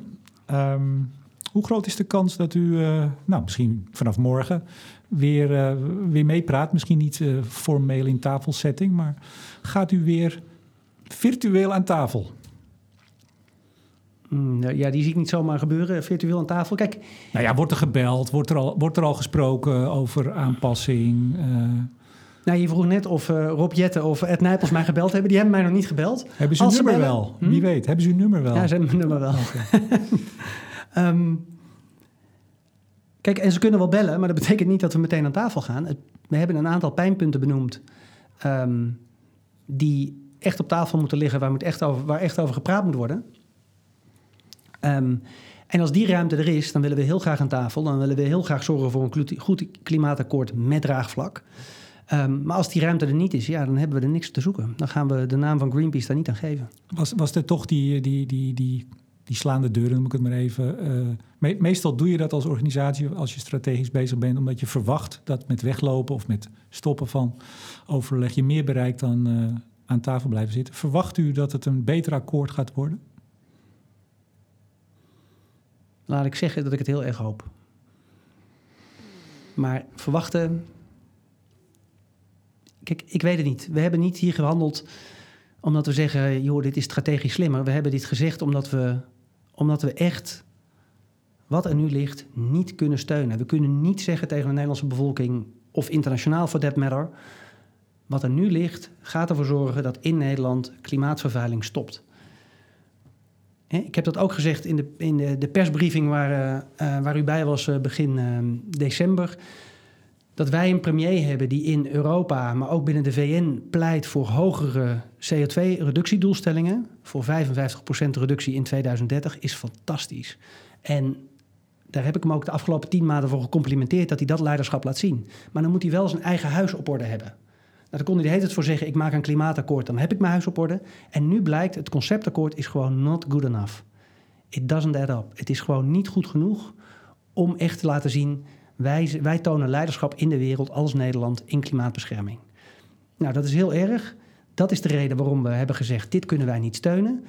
A: Um, hoe groot is de kans dat u, uh, nou, misschien vanaf morgen weer, uh, weer meepraat? Misschien niet uh, formeel in tafelsetting, maar gaat u weer virtueel aan tafel?
B: Mm, nou ja, die zie ik niet zomaar gebeuren, virtueel aan tafel. Kijk.
A: Nou ja, wordt er gebeld? Wordt er al, wordt er al gesproken over aanpassing?
B: Nou, je vroeg net of uh, Rob Jetten of Ed Nijpels mij gebeld hebben. Die hebben mij nog niet gebeld.
A: Hebben ze uw nummer bellen, wel? Hm? Wie weet, hebben ze uw nummer wel?
B: Ja, ze hebben mijn nummer wel. *laughs* um, kijk, en ze kunnen wel bellen, maar dat *laughs* betekent niet dat we meteen aan tafel gaan. we hebben een aantal pijnpunten benoemd um, die echt op tafel moeten liggen, waar, moet echt over, waar echt over gepraat moet worden. Um, en als die ruimte er is, dan willen we heel graag aan tafel. Dan willen we heel graag zorgen voor een goed klimaatakkoord met draagvlak. Maar als die ruimte er niet is, ja, dan hebben we er niks te zoeken. Dan gaan we de naam van Greenpeace daar niet aan geven.
A: Was, was er toch die, die, die, die, die slaande deuren, noem ik het maar even. Me, meestal doe je dat als organisatie als je strategisch bezig bent, omdat je verwacht dat met weglopen of met stoppen van overleg je meer bereikt dan uh, aan tafel blijven zitten. Verwacht u dat het een beter akkoord gaat worden?
B: Laat ik zeggen dat ik het heel erg hoop. Maar verwachten Kijk, ik weet het niet. We hebben niet hier gehandeld omdat we zeggen, joh, dit is strategisch slimmer. We hebben dit gezegd omdat we, omdat we echt wat er nu ligt niet kunnen steunen. We kunnen niet zeggen tegen de Nederlandse bevolking of internationaal for that matter. Wat er nu ligt gaat ervoor zorgen dat in Nederland klimaatvervuiling stopt. Ik heb dat ook gezegd in de, in de, persbriefing waar, uh, waar u bij was uh, begin december dat wij een premier hebben die in Europa, maar ook binnen de VN pleit voor hogere CO2-reductiedoelstellingen. Voor 55% reductie in 2030 is fantastisch. En daar heb ik hem ook de afgelopen tien maanden voor gecomplimenteerd dat hij dat leiderschap laat zien. Maar dan moet hij wel zijn eigen huis op orde hebben. Nou, daar kon hij de hele tijd voor zeggen: ik maak een klimaatakkoord, dan heb ik mijn huis op orde. En nu blijkt, het conceptakkoord is gewoon not good enough. It doesn't add up. Het is gewoon niet goed genoeg om echt te laten zien wij, wij tonen leiderschap in de wereld als Nederland in klimaatbescherming. Nou, dat is heel erg. Dat is de reden waarom we hebben gezegd: dit kunnen wij niet steunen.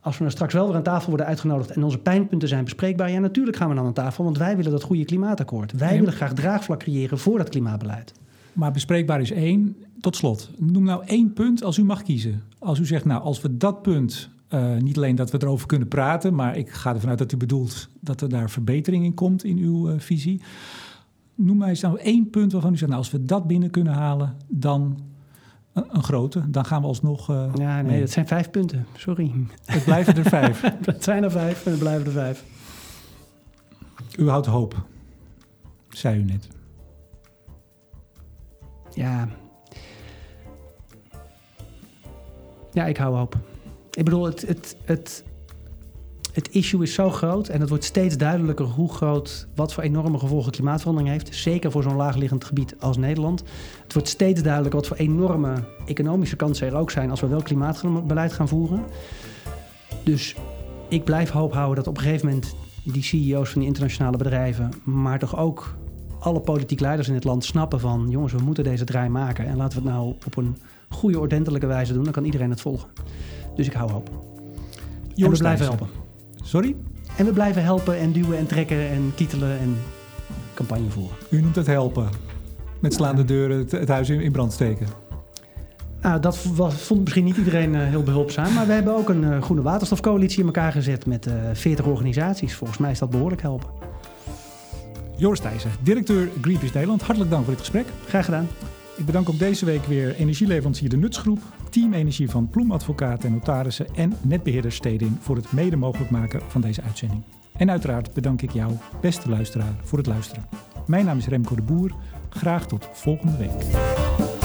B: Als we dan straks wel weer aan tafel worden uitgenodigd en onze pijnpunten zijn bespreekbaar, ja, natuurlijk gaan we dan aan tafel, want wij willen dat goede klimaatakkoord. Wij willen graag draagvlak creëren voor dat klimaatbeleid.
A: Maar bespreekbaar is één. Tot slot, noem nou één punt als u mag kiezen. Als u zegt, nou, als we dat punt, uh, niet alleen dat we erover kunnen praten, maar ik ga ervan uit dat u bedoelt dat er daar verbetering in komt in uw uh, visie noem mij eens nou één punt waarvan u zegt, nou, als we dat binnen kunnen halen, dan een, een grote, dan gaan we alsnog. Uh,
B: ja, nee, dat zijn vijf punten. Sorry.
A: Het blijven er vijf. *laughs*
B: het zijn er vijf en het blijven er vijf.
A: U houdt hoop, zei u net.
B: Ja. Ja, ik hou hoop. Ik bedoel, het, het, het, het issue is zo groot en het wordt steeds duidelijker hoe groot, wat voor enorme gevolgen klimaatverandering heeft. Zeker voor zo'n laagliggend gebied als Nederland. Het wordt steeds duidelijker wat voor enorme economische kansen er ook zijn als we wel klimaatbeleid gaan voeren. Dus ik blijf hoop houden dat op een gegeven moment die CEO's van die internationale bedrijven, maar toch ook alle politiek leiders in het land snappen van jongens, we moeten deze draai maken en laten we het nou op een goede, ordentelijke wijze doen. Dan kan iedereen het volgen. Dus ik hou hoop. Jongens, blijven helpen.
A: Sorry?
B: En we blijven helpen en duwen en trekken en kietelen en campagne voeren.
A: U noemt het helpen. Met slaande deuren het, huis in, brand steken.
B: Nou, dat was, vond misschien niet iedereen uh, heel behulpzaam. Maar we hebben ook een uh, groene waterstofcoalitie in elkaar gezet met uh, 40 organisaties. Volgens mij is dat behoorlijk helpen.
A: Joris Thijssen, directeur Greenpeace Nederland. Hartelijk dank voor dit gesprek.
B: Graag gedaan.
A: Ik bedank ook deze week weer energieleverancier De Nutsgroep, Team Energie van Ploemadvocaten en Notarissen en netbeheerder Steding voor het mede mogelijk maken van deze uitzending. En uiteraard bedank ik jou, beste luisteraar, voor het luisteren. Mijn naam is Remco de Boer. Graag tot volgende week.